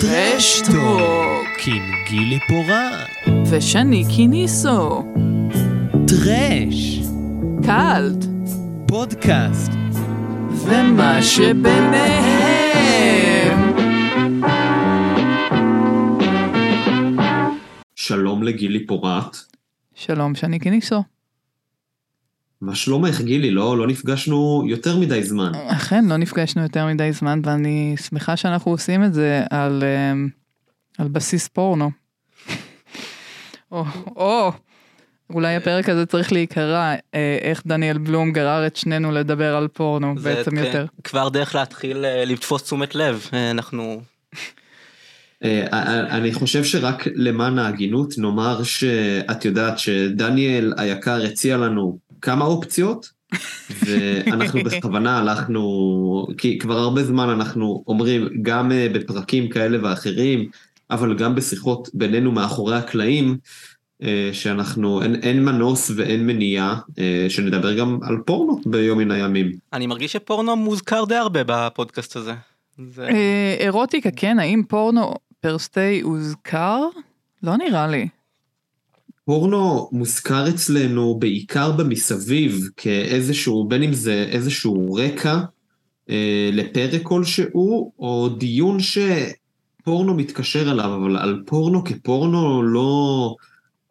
טרשטוק עם גילי פורט. ושני קיניסו טרש. קאלט פודקאסט. ומה שביניהם שלום לגילי פורט. שלום שני קיניסו מה שלומך גילי? לא, לא נפגשנו יותר מדי זמן. אכן לא נפגשנו יותר מדי זמן ואני שמחה שאנחנו עושים את זה על, אמ, על בסיס פורנו. או, או, אולי הפרק הזה צריך להיקרא אה, איך דניאל בלום גרר את שנינו לדבר על פורנו זה בעצם כן, יותר. כבר דרך להתחיל אה, לתפוס תשומת לב, אה, אנחנו... אני חושב שרק למען ההגינות נאמר שאת יודעת שדניאל היקר הציע לנו כמה אופציות, ואנחנו בכוונה הלכנו, כי כבר הרבה זמן אנחנו אומרים, גם אה, בפרקים כאלה ואחרים, אבל גם בשיחות בינינו מאחורי הקלעים, אה, שאנחנו, אין, אין מנוס ואין מניעה אה, שנדבר גם על פורנו ביום מן הימים. אני מרגיש שפורנו מוזכר די הרבה בפודקאסט הזה. זה... אה, אירוטיקה כן, האם פורנו פרסטי הוזכר? לא נראה לי. פורנו מוזכר אצלנו בעיקר במסביב כאיזשהו, בין אם זה איזשהו רקע אה, לפרק כלשהו, או דיון שפורנו מתקשר אליו, אבל על פורנו כפורנו לא,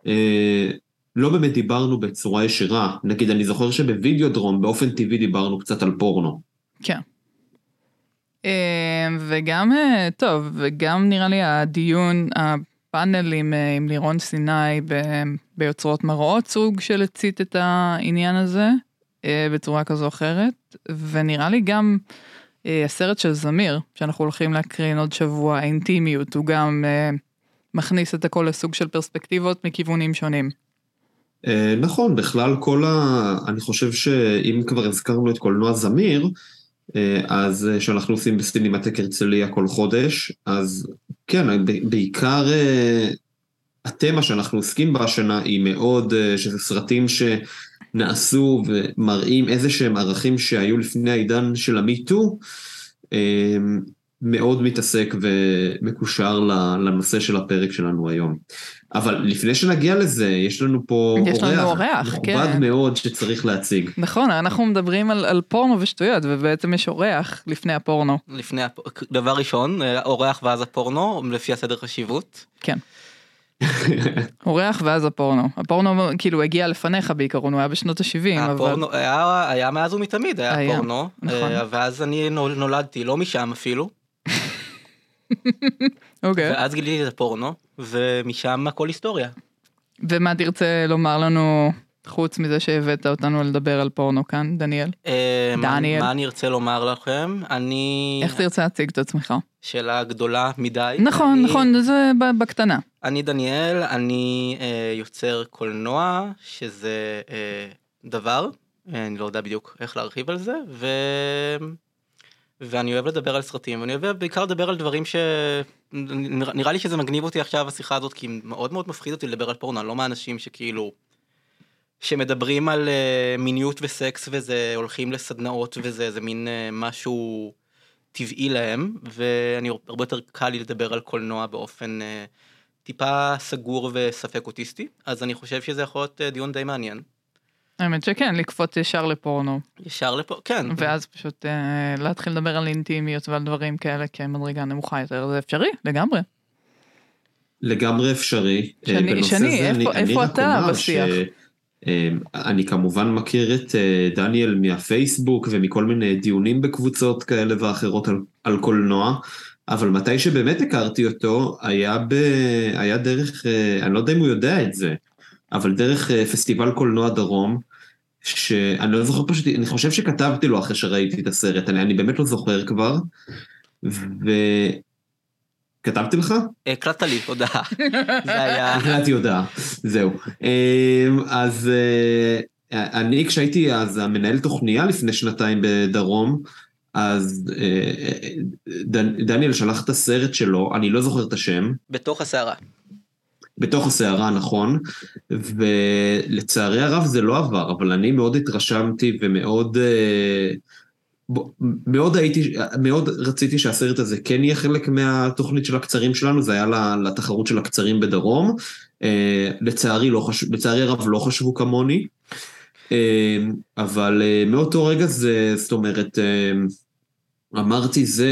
אה, לא באמת דיברנו בצורה ישירה. נגיד, אני זוכר שבווידאו דרום באופן טבעי דיברנו קצת על פורנו. כן. אה, וגם, אה, טוב, וגם נראה לי הדיון, הפאנל עם, אה, עם לירון סיני ב- ביוצרות מראות, סוג של הצית את העניין הזה אה, בצורה כזו או אחרת, ונראה לי גם אה, הסרט של זמיר, שאנחנו הולכים להקרין עוד שבוע, האינטימיות, הוא גם מכניס את הכל לסוג של פרספקטיבות מכיוונים שונים. נכון, בכלל כל ה... אני חושב שאם כבר הזכרנו את קולנוע זמיר, אז שאנחנו עושים בסינמטק הרצליה כל חודש, אז כן, בעיקר אה, התמה שאנחנו עוסקים בה השנה היא מאוד, אה, שזה סרטים שנעשו ומראים איזה שהם ערכים שהיו לפני העידן של המיטו, אה, מאוד מתעסק ומקושר לנושא של הפרק שלנו היום. אבל לפני שנגיע לזה, יש לנו פה יש לנו אורח, מכובד כן. מאוד שצריך להציג. נכון, אנחנו מדברים על, על פורנו ושטויות, ובעצם יש אורח לפני הפורנו. לפני, הפ... דבר ראשון, אה, אורח ואז הפורנו, לפי הסדר חשיבות. כן. אורח ואז הפורנו. הפורנו כאילו הגיע לפניך בעיקרון, הוא היה בשנות ה-70, אבל... הפורנו היה, היה מאז ומתמיד, היה, היה, פורנו. נכון. אה, ואז אני נול- נולדתי, לא משם אפילו. אוקיי. ואז גיליתי את הפורנו, ומשם הכל היסטוריה. ומה תרצה לומר לנו, חוץ מזה שהבאת אותנו לדבר על פורנו כאן, דניאל? אה, דניאל. מה אני ארצה לומר לכם? אני... איך תרצה להציג את עצמך? שאלה גדולה מדי. נכון, אני- נכון, זה בקטנה. אני דניאל, אני אה, יוצר קולנוע, שזה אה, דבר, אני לא יודע בדיוק איך להרחיב על זה, ו... ואני אוהב לדבר על סרטים, ואני אוהב בעיקר לדבר על דברים ש... נראה, לי שזה מגניב אותי עכשיו השיחה הזאת, כי מאוד מאוד מפחיד אותי לדבר על פורנו, לא מהאנשים שכאילו... שמדברים על אה, מיניות וסקס וזה, הולכים לסדנאות וזה, זה מין אה, משהו טבעי להם, ואני הרבה יותר קל לי לדבר על קולנוע באופן אה, טיפה סגור וספק אוטיסטי, אז אני חושב שזה יכול להיות אה, דיון די מעניין. האמת שכן, לקפוץ ישר לפורנו, ישר לפה, כן. ואז פשוט אה, להתחיל לדבר על אינטימיות ועל דברים כאלה כמדרגה נמוכה יותר, זה אפשרי, לגמרי. לגמרי אפשרי. שני- אה, בנושא שני, זה איפה- אני- אני איפה רק אתה בשיח? ש- אה, אני כמובן מכיר את אה, דניאל מהפייסבוק ומכל מיני דיונים בקבוצות כאלה ואחרות על, על קולנוע, אבל מתי שבאמת הכרתי אותו היה, ב, היה דרך, אני לא יודע אם הוא יודע את זה, אבל דרך פסטיבל קולנוע דרום, שאני לא זוכר פשוט, אני חושב שכתבתי לו אחרי שראיתי את הסרט, אני, אני באמת לא זוכר כבר, וכתבתי לך? הקלטת לי הודעה. זה היה... הקראתי הודעה, זהו. אמ, אז אה, אני כשהייתי אז המנהל תוכניה לפני שנתיים בדרום, אז אה, דן- דניאל שלח את הסרט שלו, אני לא זוכר את השם, בתוך הסערה. בתוך הסערה, נכון, ולצערי הרב זה לא עבר, אבל אני מאוד התרשמתי ומאוד אה, מאוד הייתי, מאוד רציתי שהסרט הזה כן יהיה חלק מהתוכנית של הקצרים שלנו, זה היה לתחרות של הקצרים בדרום. אה, לצערי, לא חש... לצערי הרב לא חשבו כמוני, אה, אבל מאותו רגע זה, זאת אומרת, אמרתי, זה,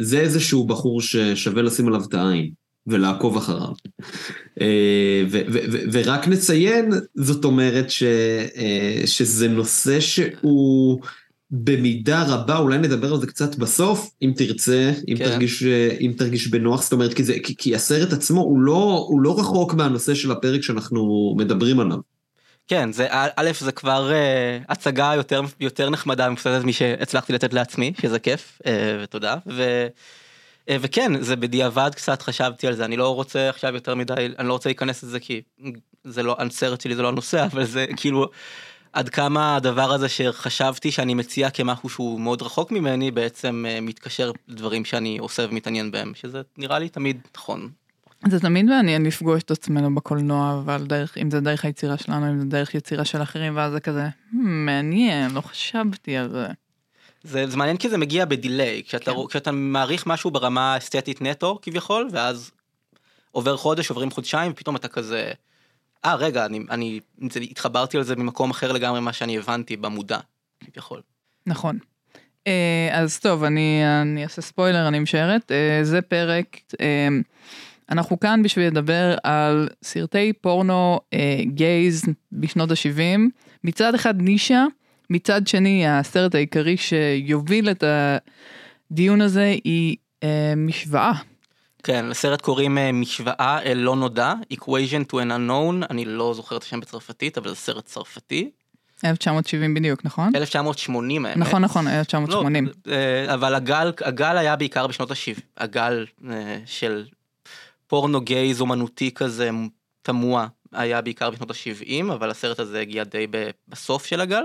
זה איזשהו בחור ששווה לשים עליו את העין ולעקוב אחריו. ו, ורק נציין, זאת אומרת ש, שזה נושא שהוא... במידה רבה, אולי נדבר על זה קצת בסוף, אם תרצה, אם, כן. תרגיש, אם תרגיש בנוח, זאת אומרת, כי, זה, כי, כי הסרט עצמו הוא לא, הוא לא רחוק מהנושא של הפרק שאנחנו מדברים עליו. כן, זה, א', זה כבר uh, הצגה יותר, יותר נחמדה ומפסדת משהצלחתי לתת לעצמי, שזה כיף, uh, ותודה. ו, וכן, זה בדיעבד קצת חשבתי על זה, אני לא רוצה עכשיו יותר מדי, אני לא רוצה להיכנס לזה כי זה לא, הסרט שלי זה לא הנושא, אבל זה כאילו... עד כמה הדבר הזה שחשבתי שאני מציע כמשהו שהוא מאוד רחוק ממני בעצם uh, מתקשר לדברים שאני עושה ומתעניין בהם שזה נראה לי תמיד נכון. זה תמיד מעניין לפגוש את עצמנו בקולנוע אבל דרך אם זה דרך היצירה שלנו אם זה דרך יצירה של אחרים ואז זה כזה hmm, מעניין לא חשבתי על זה. זה, זה מעניין כי זה מגיע בדיליי כשאתה, כן. כשאתה מעריך משהו ברמה אסתטית נטו כביכול ואז עובר חודש עוברים חודשיים פתאום אתה כזה. אה רגע אני אני התחברתי על זה ממקום אחר לגמרי מה שאני הבנתי במודע כביכול. נכון. אה, אז טוב אני אני אעשה ספוילר אני משערת אה, זה פרק אה, אנחנו כאן בשביל לדבר על סרטי פורנו גייז בשנות ה-70 מצד אחד נישה מצד שני הסרט העיקרי שיוביל את הדיון הזה היא משוואה כן, לסרט קוראים אה, משוואה אל לא נודע, equation to an unknown, אני לא זוכר את השם בצרפתית, אבל זה סרט צרפתי. 1970 בדיוק, נכון? 1980 האמת. נכון, נכון, 1980. לא, אה, אבל הגל, הגל היה בעיקר בשנות ה-70, הגל אה, של פורנו גייז אומנותי כזה תמוה היה בעיקר בשנות ה-70, אבל הסרט הזה הגיע די בסוף של הגל.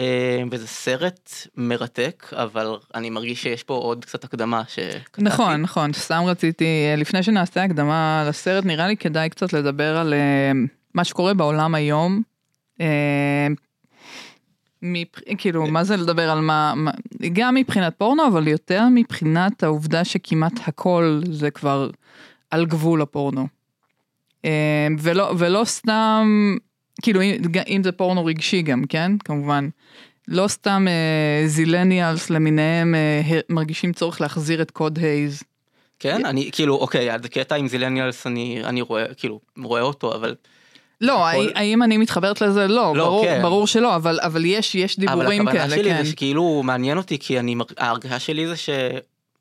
אה, וזה סרט מרתק אבל אני מרגיש שיש פה עוד קצת הקדמה שכתבתי. נכון נכון סתם רציתי אה, לפני שנעשה הקדמה לסרט נראה לי כדאי קצת לדבר על אה, מה שקורה בעולם היום. מפ... כאילו מה זה לדבר על מה, מה גם מבחינת פורנו אבל יותר מבחינת העובדה שכמעט הכל זה כבר על גבול הפורנו. ולא ולא סתם כאילו אם, אם זה פורנו רגשי גם כן כמובן לא סתם אה, זילניאלס למיניהם אה, מרגישים צורך להחזיר את קוד הייז. כן אני כאילו אוקיי אז קטע עם זילניאלס אני אני רואה כאילו רואה אותו אבל. לא הכל... האם אני מתחברת לזה לא, לא ברור כן. ברור שלא אבל אבל יש יש דיבורים כאלה. אבל הכוונה שלי כן. זה שכאילו מעניין אותי כי אני ההרגשה שלי זה ש...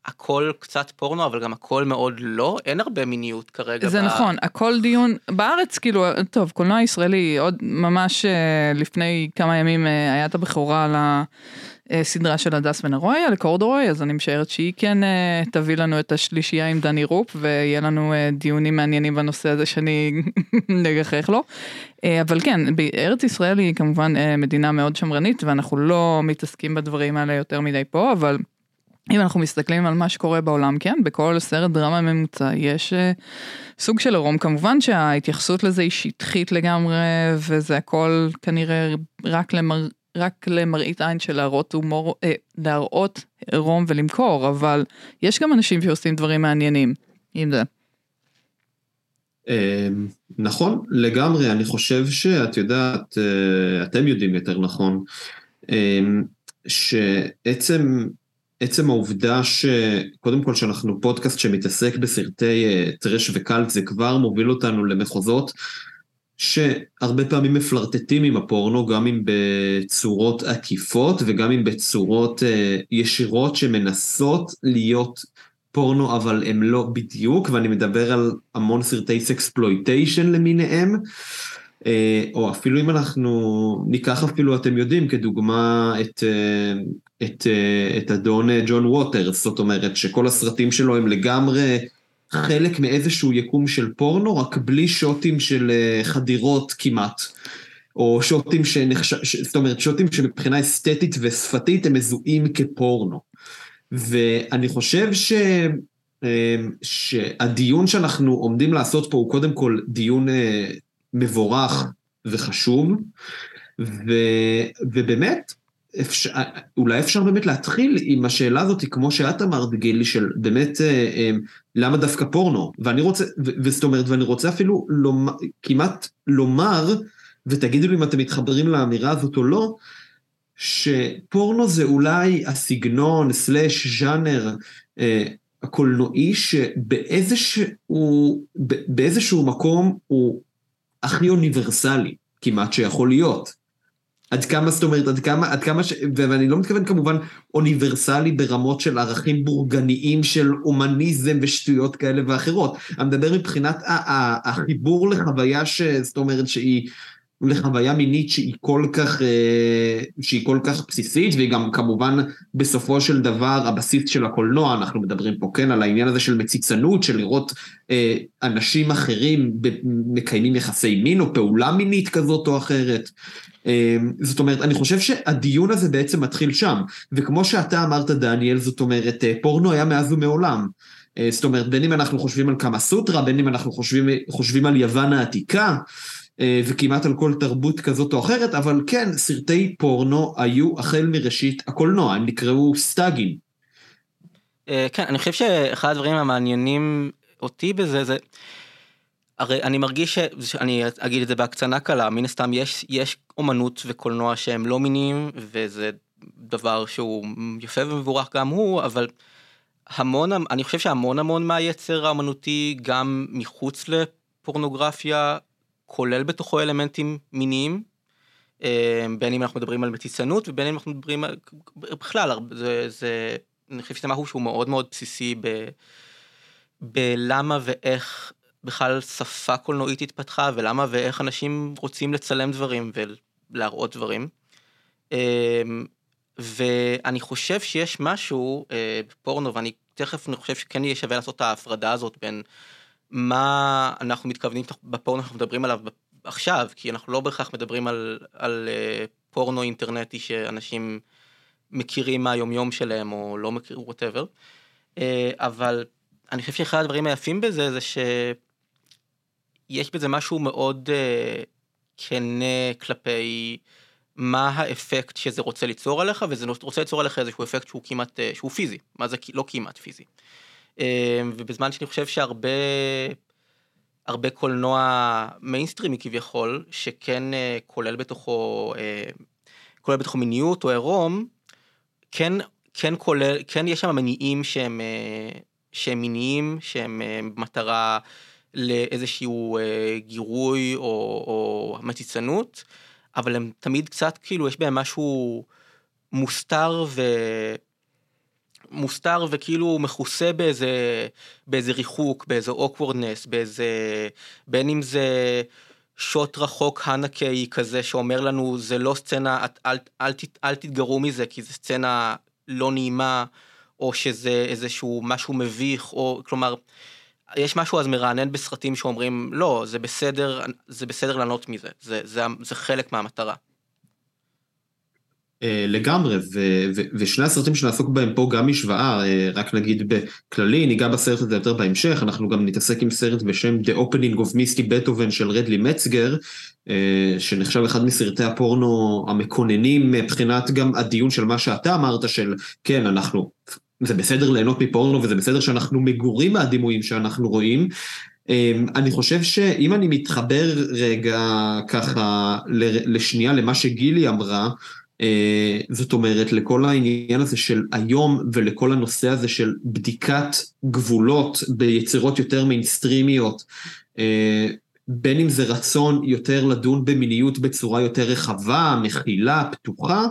הכל קצת פורנו אבל גם הכל מאוד לא אין הרבה מיניות כרגע. זה ב... נכון הכל דיון בארץ כאילו טוב קולנוע ישראלי עוד ממש אה, לפני כמה ימים אה, היה את הבכורה על הסדרה של הדס ונרוי על קורדורוי אז אני משערת שהיא כן אה, תביא לנו את השלישייה עם דני רופ ויהיה לנו דיונים מעניינים בנושא הזה שאני נגחך לו. אבל כן בארץ ישראל היא כמובן מדינה מאוד שמרנית ואנחנו לא מתעסקים בדברים האלה יותר מדי פה אבל. אם אנחנו מסתכלים על מה שקורה בעולם, כן, בכל סרט דרמה ממוצע יש uh, סוג של עירום, כמובן שההתייחסות לזה היא שטחית לגמרי, וזה הכל כנראה רק, למר, רק למראית עין של להראות הומור, אה, להראות עירום ולמכור, אבל יש גם אנשים שעושים דברים מעניינים עם זה. אמ, נכון, לגמרי, אני חושב שאת יודעת, אה, אתם יודעים יותר נכון, אמ, שעצם עצם העובדה שקודם כל שאנחנו פודקאסט שמתעסק בסרטי uh, טרש וקלט זה כבר מוביל אותנו למחוזות שהרבה פעמים מפלרטטים עם הפורנו גם אם בצורות עקיפות וגם אם בצורות אה, ישירות שמנסות להיות פורנו אבל הם לא בדיוק ואני מדבר על המון סרטי sexploitation למיניהם. אה, או אפילו אם אנחנו ניקח אפילו, אתם יודעים, כדוגמה את, אה, את, אה, את אדון ג'ון ווטרס, זאת אומרת שכל הסרטים שלו הם לגמרי חלק מאיזשהו יקום של פורנו, רק בלי שוטים של חדירות כמעט. או שוטים שנחש... זאת אומרת שוטים שמבחינה אסתטית ושפתית הם מזוהים כפורנו. ואני חושב ש... שהדיון שאנחנו עומדים לעשות פה הוא קודם כל דיון מבורך וחשוב, ו, ובאמת, אפשר, אולי אפשר באמת להתחיל עם השאלה הזאת, כמו שאת אמרת, גילי, של באמת, אה, אה, למה דווקא פורנו? ואני רוצה, וזאת אומרת, ואני רוצה אפילו לומר, כמעט לומר, ותגידו לי אם אתם מתחברים לאמירה הזאת או לא, שפורנו זה אולי הסגנון, סלאש, ז'אנר, אה, הקולנועי, שבאיזשהו באיזשהו מקום הוא הכי אוניברסלי, כמעט שיכול להיות. עד כמה זאת אומרת, עד כמה, עד כמה ש... ואני לא מתכוון כמובן אוניברסלי ברמות של ערכים בורגניים של הומניזם ושטויות כאלה ואחרות. אני מדבר מבחינת החיבור לחוויה ש... זאת אומרת שהיא... לחוויה מינית שהיא כל כך, אה, שהיא כל כך בסיסית, והיא גם כמובן בסופו של דבר הבסיס של הקולנוע, אנחנו מדברים פה כן על העניין הזה של מציצנות, של לראות אה, אנשים אחרים מקיימים יחסי מין או פעולה מינית כזאת או אחרת. אה, זאת אומרת, אני חושב שהדיון הזה בעצם מתחיל שם, וכמו שאתה אמרת דניאל, זאת אומרת, פורנו היה מאז ומעולם. זאת אומרת, בין אם אנחנו חושבים על קמה סוטרה, בין אם אנחנו חושבים, חושבים על יוון העתיקה, וכמעט על כל תרבות כזאת או אחרת, אבל כן, סרטי פורנו היו החל מראשית הקולנוע, הם נקראו סטאגים. אה, כן, אני חושב שאחד הדברים המעניינים אותי בזה זה, הרי אני מרגיש שאני אגיד את זה בהקצנה קלה, מן הסתם יש, יש אומנות וקולנוע שהם לא מיניים, וזה דבר שהוא יפה ומבורך גם הוא, אבל המון, אני חושב שהמון המון מהיצר האומנותי גם מחוץ לפורנוגרפיה כולל בתוכו אלמנטים מיניים, אה, בין אם אנחנו מדברים על מטיסנות ובין אם אנחנו מדברים על... בכלל, זה, זה, אני חושב שזה משהו שהוא מאוד מאוד בסיסי ב, בלמה ואיך בכלל שפה קולנועית התפתחה ולמה ואיך אנשים רוצים לצלם דברים ולהראות דברים. אה, ואני חושב שיש משהו אה, בפורנו ואני תכף אני חושב שכן יהיה שווה לעשות את ההפרדה הזאת בין מה אנחנו מתכוונים בפורנו אנחנו מדברים עליו עכשיו, כי אנחנו לא בהכרח מדברים על, על uh, פורנו אינטרנטי שאנשים מכירים מהיומיום שלהם או לא מכירים, ווטאבר. אה, אבל אני חושב שאחד הדברים היפים בזה זה שיש בזה משהו מאוד אה, כנה כלפי מה האפקט שזה רוצה ליצור עליך, וזה רוצה ליצור עליך איזשהו אפקט שהוא כמעט, שהוא פיזי, מה זה לא כמעט פיזי. אמ, ובזמן שאני חושב שהרבה הרבה קולנוע מיינסטרימי כביכול, שכן אה, כולל בתוכו, אה, כולל בתוכו מיניות או עירום, כן, כן כולל, כן יש שם מניעים שהם, אה, שהם מיניים, שהם מטרה לאיזשהו גירוי או, או מציצנות, אבל הם תמיד קצת כאילו יש בהם משהו מוסתר ו... מוסתר וכאילו מכוסה באיזה, באיזה ריחוק, באיזה awkwardness, באיזה, בין אם זה שוט רחוק הנקי כזה שאומר לנו זה לא סצנה, את, אל, אל, אל, אל תתגרו מזה כי זו סצנה לא נעימה, או שזה איזשהו משהו מביך, או כלומר, יש משהו אז מרענן בסרטים שאומרים לא, זה בסדר, זה בסדר לענות מזה, זה, זה, זה חלק מהמטרה. אה, לגמרי, ו- ו- ושני הסרטים שנעסוק בהם פה גם משוואה, אה, רק נגיד בכללי, ניגע בסרט הזה יותר בהמשך, אנחנו גם נתעסק עם סרט בשם The Opening of Misty Beethoven של רדלי מצגר, אה, שנחשב אחד מסרטי הפורנו המקוננים מבחינת גם הדיון של מה שאתה אמרת, של כן, אנחנו, זה בסדר ליהנות מפורנו וזה בסדר שאנחנו מגורים מהדימויים שאנחנו רואים, אני חושב שאם אני מתחבר רגע ככה לשנייה למה שגילי אמרה, זאת אומרת, לכל העניין הזה של היום ולכל הנושא הזה של בדיקת גבולות ביצירות יותר מיינסטרימיות, אה, בין אם זה רצון יותר לדון במיניות בצורה יותר רחבה, מכילה, פתוחה,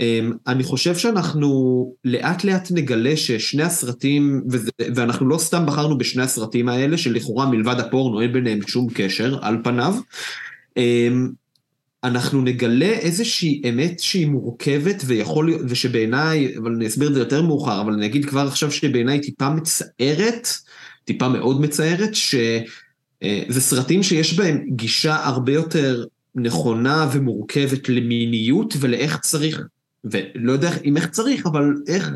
אה, אני חושב שאנחנו לאט לאט נגלה ששני הסרטים, וזה, ואנחנו לא סתם בחרנו בשני הסרטים האלה, שלכאורה מלבד הפורנו אין ביניהם שום קשר על פניו, אנחנו נגלה איזושהי אמת שהיא מורכבת ויכול להיות, ושבעיניי, אבל אני אסביר את זה יותר מאוחר, אבל אני אגיד כבר עכשיו שבעיניי טיפה מצערת, טיפה מאוד מצערת, שזה אה, סרטים שיש בהם גישה הרבה יותר נכונה ומורכבת למיניות ולאיך צריך, ולא יודע אם איך צריך, אבל איך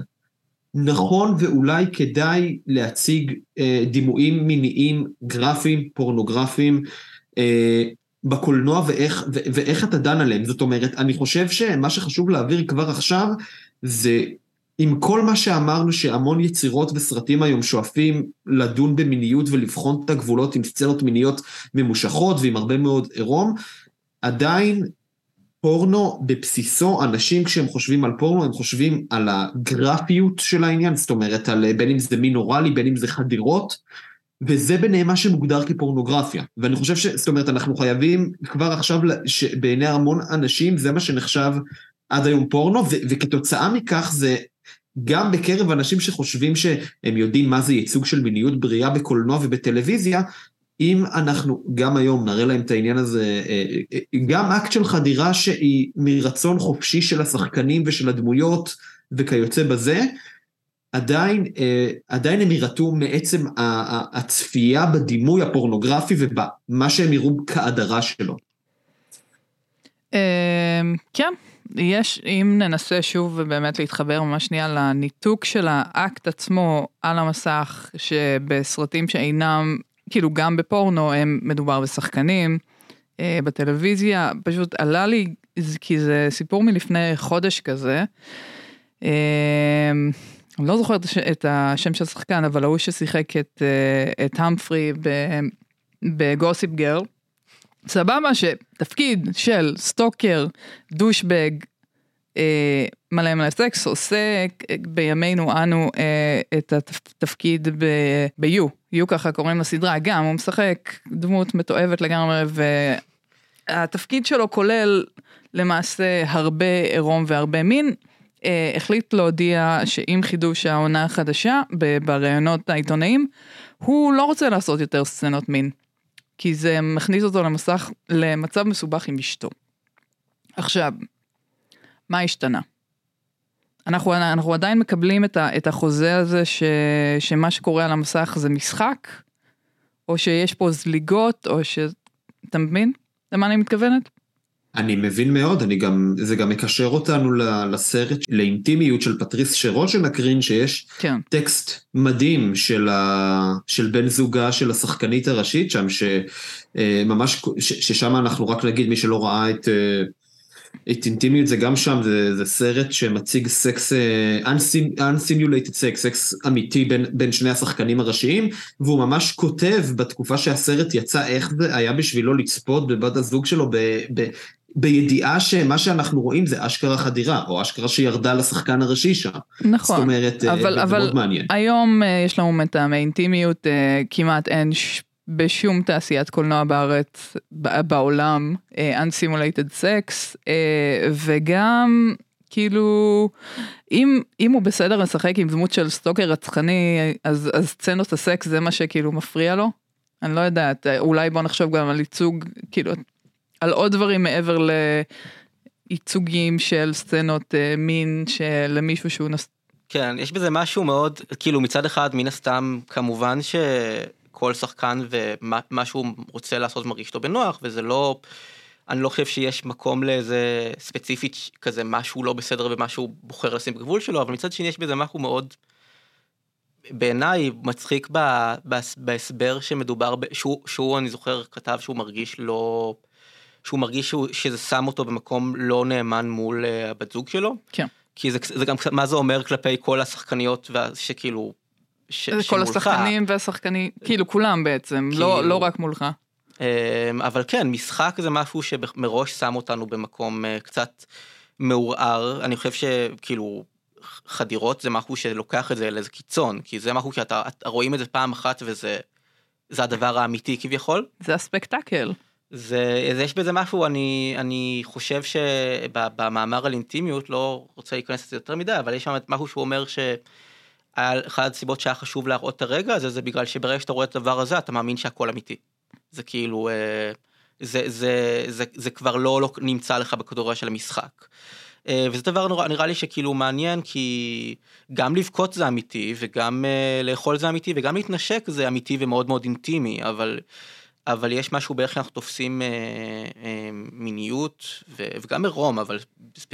נכון ואולי כדאי להציג אה, דימויים מיניים גרפיים, פורנוגרפיים, אה, בקולנוע ואיך, ו- ואיך אתה דן עליהם. זאת אומרת, אני חושב שמה שחשוב להעביר כבר עכשיו, זה עם כל מה שאמרנו שהמון יצירות וסרטים היום שואפים לדון במיניות ולבחון את הגבולות עם סצנות מיניות ממושכות ועם הרבה מאוד עירום, עדיין פורנו בבסיסו, אנשים כשהם חושבים על פורנו, הם חושבים על הגרפיות של העניין, זאת אומרת, על בין אם זה מין אוראלי, בין אם זה חדירות, וזה ביניהם מה שמוגדר כפורנוגרפיה. ואני חושב ש... זאת אומרת, אנחנו חייבים כבר עכשיו, בעיני המון אנשים, זה מה שנחשב עד היום פורנו, ו- וכתוצאה מכך זה גם בקרב אנשים שחושבים שהם יודעים מה זה ייצוג של מיניות בריאה בקולנוע ובטלוויזיה, אם אנחנו גם היום נראה להם את העניין הזה, אה, אה, גם אקט של חדירה שהיא מרצון חופשי של השחקנים ושל הדמויות וכיוצא בזה, עדיין, אה, עדיין הם יירתעו מעצם הצפייה בדימוי הפורנוגרפי ובמה שהם יראו כהדרה שלו. כן, יש, אם ננסה שוב ובאמת להתחבר ממש שנייה לניתוק של האקט עצמו על המסך, שבסרטים שאינם, כאילו גם בפורנו, הם מדובר בשחקנים, אה, בטלוויזיה, פשוט עלה לי, כי זה סיפור מלפני חודש כזה. אני לא זוכרת את השם של השחקן, אבל ההוא ששיחק את, אה, את המפרי בגוסיפ גרל. סבבה שתפקיד של סטוקר, דושבג, אה, מלא מלא סקס, עושה בימינו אנו אה, את התפקיד ב-U, U ככה קוראים לסדרה, גם הוא משחק דמות מתועבת לגמרי, והתפקיד שלו כולל למעשה הרבה עירום והרבה מין. אה, החליט להודיע שעם חידוש העונה החדשה בראיונות העיתונאים, הוא לא רוצה לעשות יותר סצנות מין. כי זה מכניס אותו למסך, למצב מסובך עם אשתו. עכשיו, מה השתנה? אנחנו, אנחנו עדיין מקבלים את, ה, את החוזה הזה ש, שמה שקורה על המסך זה משחק, או שיש פה זליגות, או ש... אתה מבין למה אני מתכוונת? אני מבין מאוד, אני גם, זה גם מקשר אותנו לסרט, לאינטימיות של פטריס שרון שנקרין, שיש כן. טקסט מדהים של, ה, של בן זוגה של השחקנית הראשית שם, שממש, ששם אנחנו רק נגיד, מי שלא ראה את... את אינטימיות זה גם שם, זה, זה סרט שמציג סקס, uh, unsimulated sex, סקס אמיתי בין, בין שני השחקנים הראשיים, והוא ממש כותב בתקופה שהסרט יצא איך זה היה בשבילו לצפות בבת הזוג שלו ב, ב, בידיעה שמה שאנחנו רואים זה אשכרה חדירה, או אשכרה שירדה לשחקן הראשי שם. נכון. זאת אומרת, אבל, זה אבל מאוד מעניין. היום uh, יש לנו מטעמי אינטימיות, uh, כמעט אין ש... בשום תעשיית קולנוע בארץ, בעולם, uh, Unsimulated Sex, uh, וגם כאילו, אם, אם הוא בסדר לשחק עם דמות של סטוקר רצחני, אז, אז סצנות הסקס זה מה שכאילו מפריע לו? אני לא יודעת, אולי בוא נחשוב גם על ייצוג, כאילו, על עוד דברים מעבר לייצוגים של סצנות uh, מין שלמישהו שהוא נס... כן, יש בזה משהו מאוד, כאילו מצד אחד מן הסתם כמובן שכל שחקן ומה שהוא רוצה לעשות מרגיש לו בנוח וזה לא, אני לא חושב שיש מקום לאיזה ספציפית כזה משהו לא בסדר ומה שהוא בוחר לשים בגבול שלו, אבל מצד שני יש בזה משהו מאוד בעיניי מצחיק בהסבר שמדובר, שהוא, שהוא אני זוכר כתב שהוא מרגיש לא, שהוא מרגיש שהוא, שזה שם אותו במקום לא נאמן מול uh, הבת זוג שלו. כן. כי זה, זה גם מה זה אומר כלפי כל השחקניות שכאילו, ש, כל שמולך. השחקנים והשחקנים, כאילו כולם בעצם, כאילו, לא, לא רק מולך. אמ, אבל כן, משחק זה משהו שמראש שם אותנו במקום uh, קצת מעורער, אני חושב שכאילו חדירות זה משהו שלוקח את זה לאיזה קיצון, כי זה משהו שאתה רואים את זה פעם אחת וזה זה הדבר האמיתי כביכול. זה הספקטקל. זה, זה יש בזה משהו, אני, אני חושב שבמאמר על אינטימיות, לא רוצה להיכנס לזה יותר מדי, אבל יש שם משהו שהוא אומר שאחת הסיבות שהיה חשוב להראות את הרגע הזה, זה בגלל שברגע שאתה רואה את הדבר הזה, אתה מאמין שהכל אמיתי. זה כאילו, אה, זה, זה, זה, זה כבר לא, לא נמצא לך בכדוריה של המשחק. אה, וזה דבר נורא, נראה לי שכאילו מעניין, כי גם לבכות זה אמיתי, וגם uh, לאכול זה אמיתי, וגם להתנשק זה אמיתי ומאוד מאוד אינטימי, אבל... אבל יש משהו באיך אנחנו תופסים אה, אה, מיניות ו, וגם עירום אבל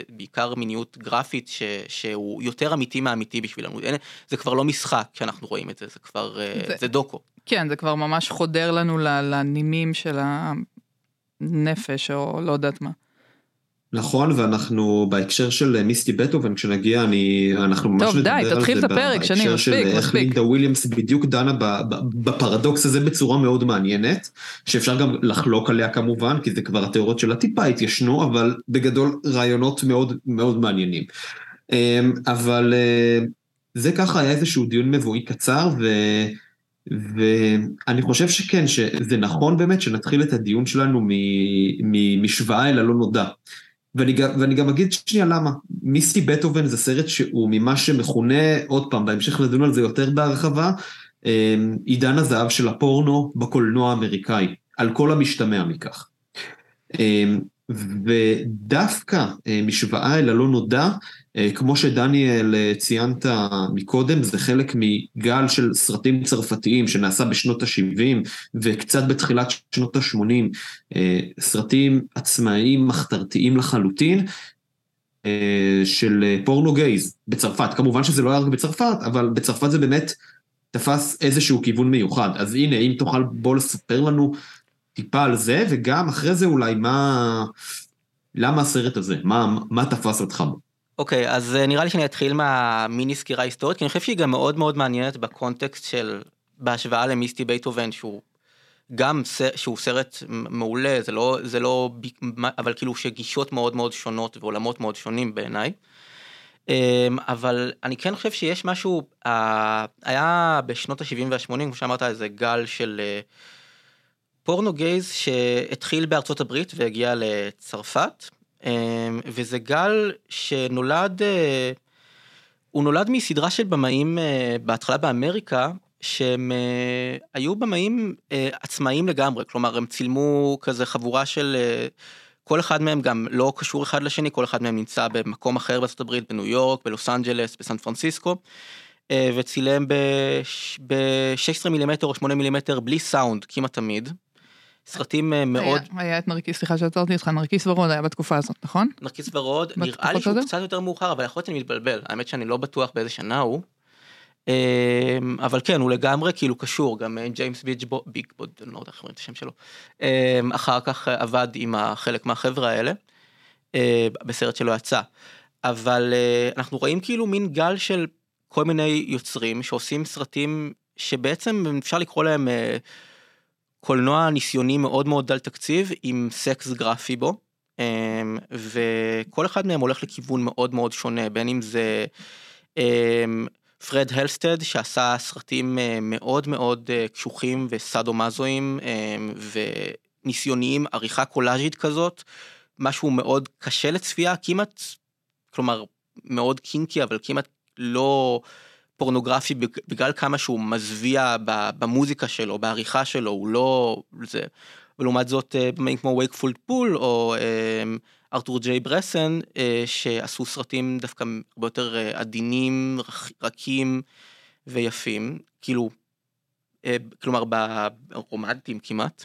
בעיקר מיניות גרפית ש, שהוא יותר אמיתי מאמיתי בשבילנו אין, זה כבר לא משחק שאנחנו רואים את זה זה כבר אה, זה, זה דוקו. כן זה כבר ממש חודר לנו לנימים של נפש או לא יודעת מה. נכון, ואנחנו בהקשר של מיסטי בטהובן, כשנגיע, אני, אנחנו ממש טוב, די, תתחיל את הפרק, שני, בהקשר של מספיק, איך מספיק. לינדה וויליאמס בדיוק דנה בפרדוקס הזה בצורה מאוד מעניינת, שאפשר גם לחלוק עליה כמובן, כי זה כבר התיאוריות שלה טיפה התיישנו, אבל בגדול רעיונות מאוד מאוד מעניינים. אמ, אבל אה, זה ככה היה איזשהו דיון מבואי קצר, ו... ואני חושב שכן, שזה נכון באמת שנתחיל את הדיון שלנו ממשוואה אל הלא נודע. ואני, גם- ואני גם אגיד שנייה למה. מיסטי בטהובן זה סרט שהוא ממה שמכונה, עוד פעם, בהמשך לדון על זה יותר בהרחבה, אמ, עידן הזהב של הפורנו בקולנוע האמריקאי, על כל המשתמע מכך. ודווקא אה, משוואה אל הלא נודע, אה, כמו שדניאל אה, ציינת מקודם, זה חלק מגל של סרטים צרפתיים שנעשה בשנות ה-70 וקצת בתחילת שנות ה-80, סרטים עצמאיים מחתרתיים לחלוטין, של פורנו גייז בצרפת. כמובן שזה לא היה רק בצרפת, אבל בצרפת זה באמת תפס איזשהו כיוון מיוחד. אז הנה, אם תוכל בוא לספר לנו טיפה על זה, וגם אחרי זה אולי מה... למה הסרט הזה? מה, מה תפס אותך בו? אוקיי, אז אה, נראה לי שאני אתחיל מהמיני סקירה היסטורית, כי אני חושב שהיא גם מאוד מאוד מעניינת בקונטקסט של, בהשוואה למיסטי בייטהובן, שהוא גם, ס- שהוא סרט מעולה, זה לא, זה לא, אבל כאילו שגישות מאוד מאוד שונות ועולמות מאוד שונים בעיניי. אמ, אבל אני כן חושב שיש משהו, היה בשנות ה-70 וה-80, כמו שאמרת, איזה גל של אה, פורנו גייז שהתחיל בארצות הברית והגיע לצרפת, אמ, וזה גל שנולד, אה, הוא נולד מסדרה של במאים אה, בהתחלה באמריקה, שהם אה, היו במאים עצמאיים לגמרי, כלומר הם צילמו כזה חבורה של, כל אחד מהם גם לא קשור אחד לשני, כל אחד מהם נמצא במקום אחר בארצות הברית, בניו יורק, בלוס אנג'לס, בסן פרנסיסקו, וצילם ב-16 מילימטר או 8 מילימטר בלי סאונד כמעט תמיד. סרטים אה, מאוד, היה, היה את נרקיס, סליחה שעצרתי אותך, נרקיס ורוד היה בתקופה הזאת, נכון? נרקיס ורוד, נראה לי שהוא? קצת יותר מאוחר, אבל יכול להיות שאני מתבלבל, האמת שאני לא בטוח באיזה שנה הוא. אמ, אבל כן, הוא לגמרי כאילו קשור, גם אה, ג'יימס ביג'וד, בידגוד, אני לא יודע איך אומרים את השם שלו, אחר כך אה, עבד עם חלק מהחבר'ה האלה, אה, בסרט שלו יצא. אבל אה, אנחנו רואים כאילו מין גל של כל מיני יוצרים שעושים סרטים שבעצם אפשר לקרוא להם אה, קולנוע ניסיוני מאוד מאוד דל תקציב עם סקס גרפי בו. אמ, וכל אחד מהם הולך לכיוון מאוד מאוד שונה בין אם זה אמ, פרד הלסטד שעשה סרטים אה, מאוד מאוד אה, קשוחים וסאדו מזואים אמ, וניסיוניים עריכה קולאז'ית כזאת משהו מאוד קשה לצפייה כמעט כלומר מאוד קינקי אבל כמעט לא פורנוגרפי בג- בגלל כמה שהוא מזוויע במוזיקה שלו בעריכה שלו הוא לא זה ולעומת זאת אה, במאים כמו וייקפילד פול או אה, ארתור ג'יי ברסן אה, שעשו סרטים דווקא הרבה יותר עדינים רכ- רכים ויפים כאילו כלומר ורומנטיים כמעט.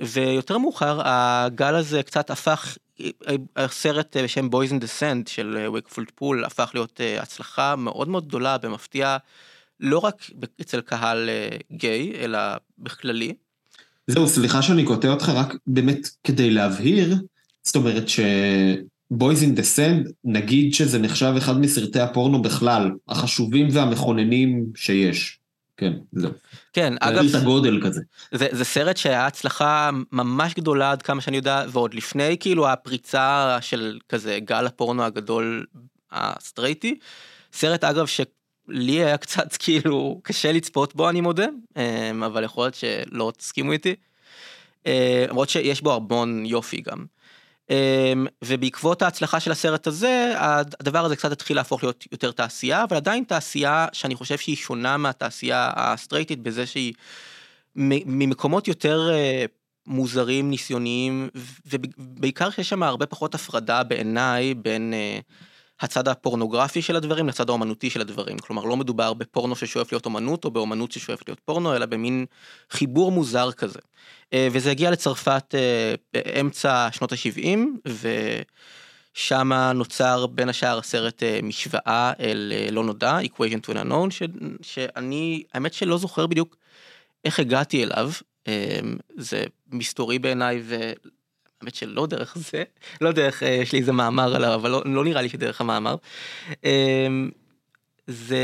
ויותר מאוחר הגל הזה קצת הפך הסרט אה, בשם Boys in the Sand של וייקפילד פול הפך להיות אה, הצלחה מאוד מאוד גדולה במפתיע לא רק אצל קהל אה, גיי אלא בכללי. זהו, סליחה שאני קוטע אותך, רק באמת כדי להבהיר, זאת אומרת ש... Boys in the Sand, נגיד שזה נחשב אחד מסרטי הפורנו בכלל, החשובים והמכוננים שיש. כן, זהו. כן, אגב, את הגודל כזה. זה, זה סרט שהיה הצלחה ממש גדולה עד כמה שאני יודע, ועוד לפני כאילו הפריצה של כזה גל הפורנו הגדול הסטרייטי. סרט אגב שלי היה קצת כאילו קשה לצפות בו אני מודה, אמ, אבל יכול להיות שלא תסכימו איתי. אה, למרות שיש בו המון יופי גם. אמ, ובעקבות ההצלחה של הסרט הזה הדבר הזה קצת התחיל להפוך להיות יותר תעשייה אבל עדיין תעשייה שאני חושב שהיא שונה מהתעשייה הסטרייטית בזה שהיא ממקומות יותר אה, מוזרים ניסיוניים ובעיקר שיש שם הרבה פחות הפרדה בעיניי בין אה, הצד הפורנוגרפי של הדברים לצד האומנותי של הדברים כלומר לא מדובר בפורנו ששואף להיות אומנות או באומנות ששואפת להיות פורנו אלא במין חיבור מוזר כזה. אה, וזה הגיע לצרפת אה, באמצע שנות ה-70 ושם נוצר בין השאר הסרט אה, משוואה אל לא נודע, equation to an unknown, ש, שאני האמת שלא זוכר בדיוק איך הגעתי אליו, זה מסתורי בעיניי והאמת שלא דרך זה, לא דרך, אה, יש לי איזה מאמר עליו, אבל לא, לא נראה לי שדרך המאמר. אמ, זה...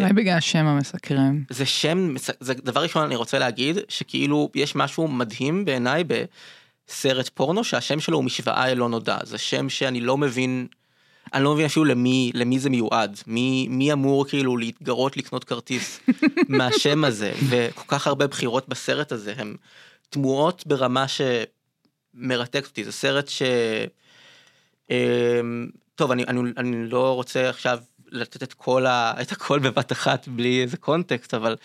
אולי בגלל השם המסקרן. זה שם, זה דבר ראשון אני רוצה להגיד, שכאילו יש משהו מדהים בעיניי בסרט פורנו, שהשם שלו הוא משוואה אל לא נודע. זה שם שאני לא מבין, אני לא מבין אפילו למי, למי זה מיועד. מי, מי אמור כאילו להתגרות לקנות כרטיס מהשם הזה, וכל כך הרבה בחירות בסרט הזה, הן תמוהות ברמה שמרתקת אותי. זה סרט ש... אמ, טוב, אני, אני, אני לא רוצה עכשיו לתת את כל ה... את הכל בבת אחת בלי איזה קונטקסט, אבל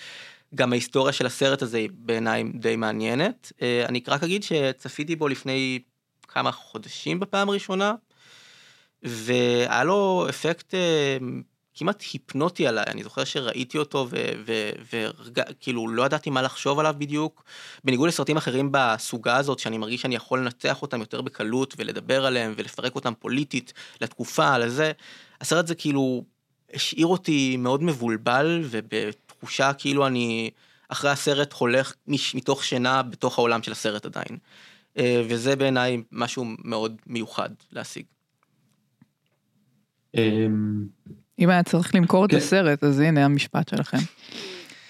גם ההיסטוריה של הסרט הזה היא בעיניי די מעניינת. אה, אני רק אגיד שצפיתי בו לפני כמה חודשים בפעם הראשונה, והיה לו אפקט אה, כמעט היפנוטי עליי, אני זוכר שראיתי אותו וכאילו לא ידעתי מה לחשוב עליו בדיוק, בניגוד לסרטים אחרים בסוגה הזאת, שאני מרגיש שאני יכול לנצח אותם יותר בקלות ולדבר עליהם ולפרק אותם פוליטית לתקופה, לזה, הסרט זה כאילו השאיר אותי מאוד מבולבל ובתחושה כאילו אני אחרי הסרט הולך מתוך שינה בתוך העולם של הסרט עדיין. אה, וזה בעיניי משהו מאוד מיוחד להשיג. אם היה צריך למכור את כן. הסרט, אז הנה המשפט שלכם.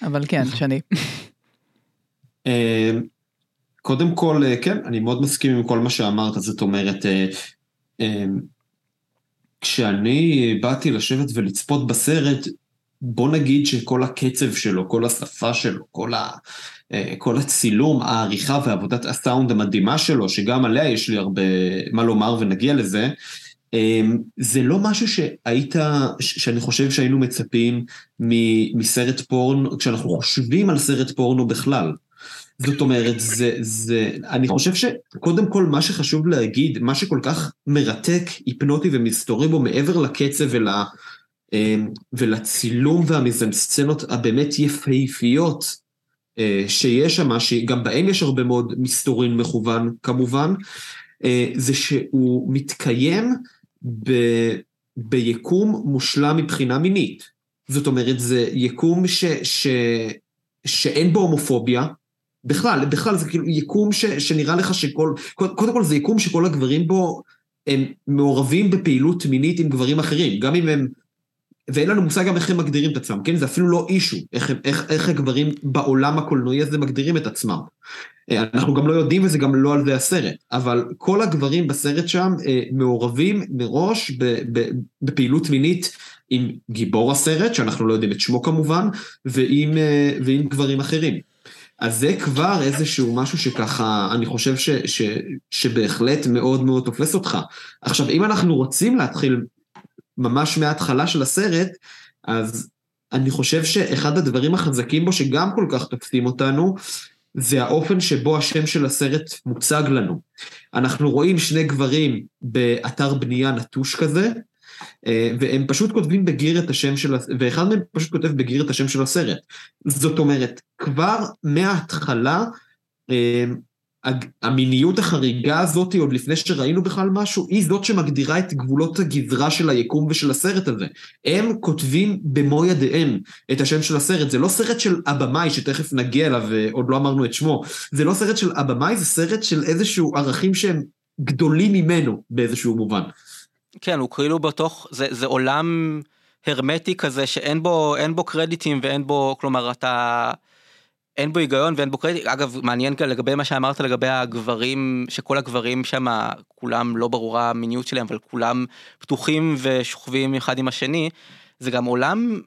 אבל כן, שני. אמ, קודם כל, אה, כן, אני מאוד מסכים עם כל מה שאמרת, זאת אומרת, אה, כשאני באתי לשבת ולצפות בסרט, בוא נגיד שכל הקצב שלו, כל השפה שלו, כל, ה, אה, כל הצילום, העריכה ועבודת הסאונד המדהימה שלו, שגם עליה יש לי הרבה מה לומר ונגיע לזה, זה לא משהו שהיית, שאני חושב שהיינו מצפים מסרט פורנו, כשאנחנו חושבים על סרט פורנו בכלל. זאת אומרת, זה, זה, אני חושב שקודם כל מה שחשוב להגיד, מה שכל כך מרתק, היפנוטי ומסתורי בו מעבר לקצב ול, אמ, ולצילום והמיזנסצנות הבאמת יפהפיות אה, שיש שם, שגם בהם יש הרבה מאוד מסתורין מכוון כמובן, אה, זה שהוא מתקיים ב, ביקום מושלם מבחינה מינית. זאת אומרת, זה יקום ש, ש, שאין בו הומופוביה, בכלל, בכלל זה כאילו יקום ש, שנראה לך שכל, קודם כל זה יקום שכל הגברים בו הם מעורבים בפעילות מינית עם גברים אחרים, גם אם הם, ואין לנו מושג גם איך הם מגדירים את עצמם, כן? זה אפילו לא אישו, איך, איך, איך הגברים בעולם הקולנועי הזה מגדירים את עצמם. אה, אנחנו גם לא יודעים וזה גם לא על זה הסרט, אבל כל הגברים בסרט שם אה, מעורבים מראש ב, ב, בפעילות מינית עם גיבור הסרט, שאנחנו לא יודעים את שמו כמובן, ועם, אה, ועם גברים אחרים. אז זה כבר איזשהו משהו שככה, אני חושב ש, ש, שבהחלט מאוד מאוד תופס אותך. עכשיו, אם אנחנו רוצים להתחיל ממש מההתחלה של הסרט, אז אני חושב שאחד הדברים החזקים בו, שגם כל כך תופסים אותנו, זה האופן שבו השם של הסרט מוצג לנו. אנחנו רואים שני גברים באתר בנייה נטוש כזה, אה, והם פשוט כותבים בגיר את השם של, הס- ואחד מהם פשוט כותב בגיר את השם של הסרט. זאת אומרת, כבר מההתחלה, אה, המיניות החריגה הזאת, עוד לפני שראינו בכלל משהו, היא זאת שמגדירה את גבולות הגזרה של היקום ושל הסרט הזה. הם כותבים במו ידיהם את השם של הסרט, זה לא סרט של הבמאי שתכף נגיע אליו ועוד לא אמרנו את שמו, זה לא סרט של הבמאי, זה סרט של איזשהו ערכים שהם גדולים ממנו באיזשהו מובן. כן, הוא כאילו בתוך, זה, זה עולם הרמטי כזה שאין בו, בו קרדיטים ואין בו, כלומר אתה, אין בו היגיון ואין בו קרדיט. אגב, מעניין כאן לגבי מה שאמרת לגבי הגברים, שכל הגברים שם, כולם לא ברורה המיניות שלהם, אבל כולם פתוחים ושוכבים אחד עם השני. זה גם עולם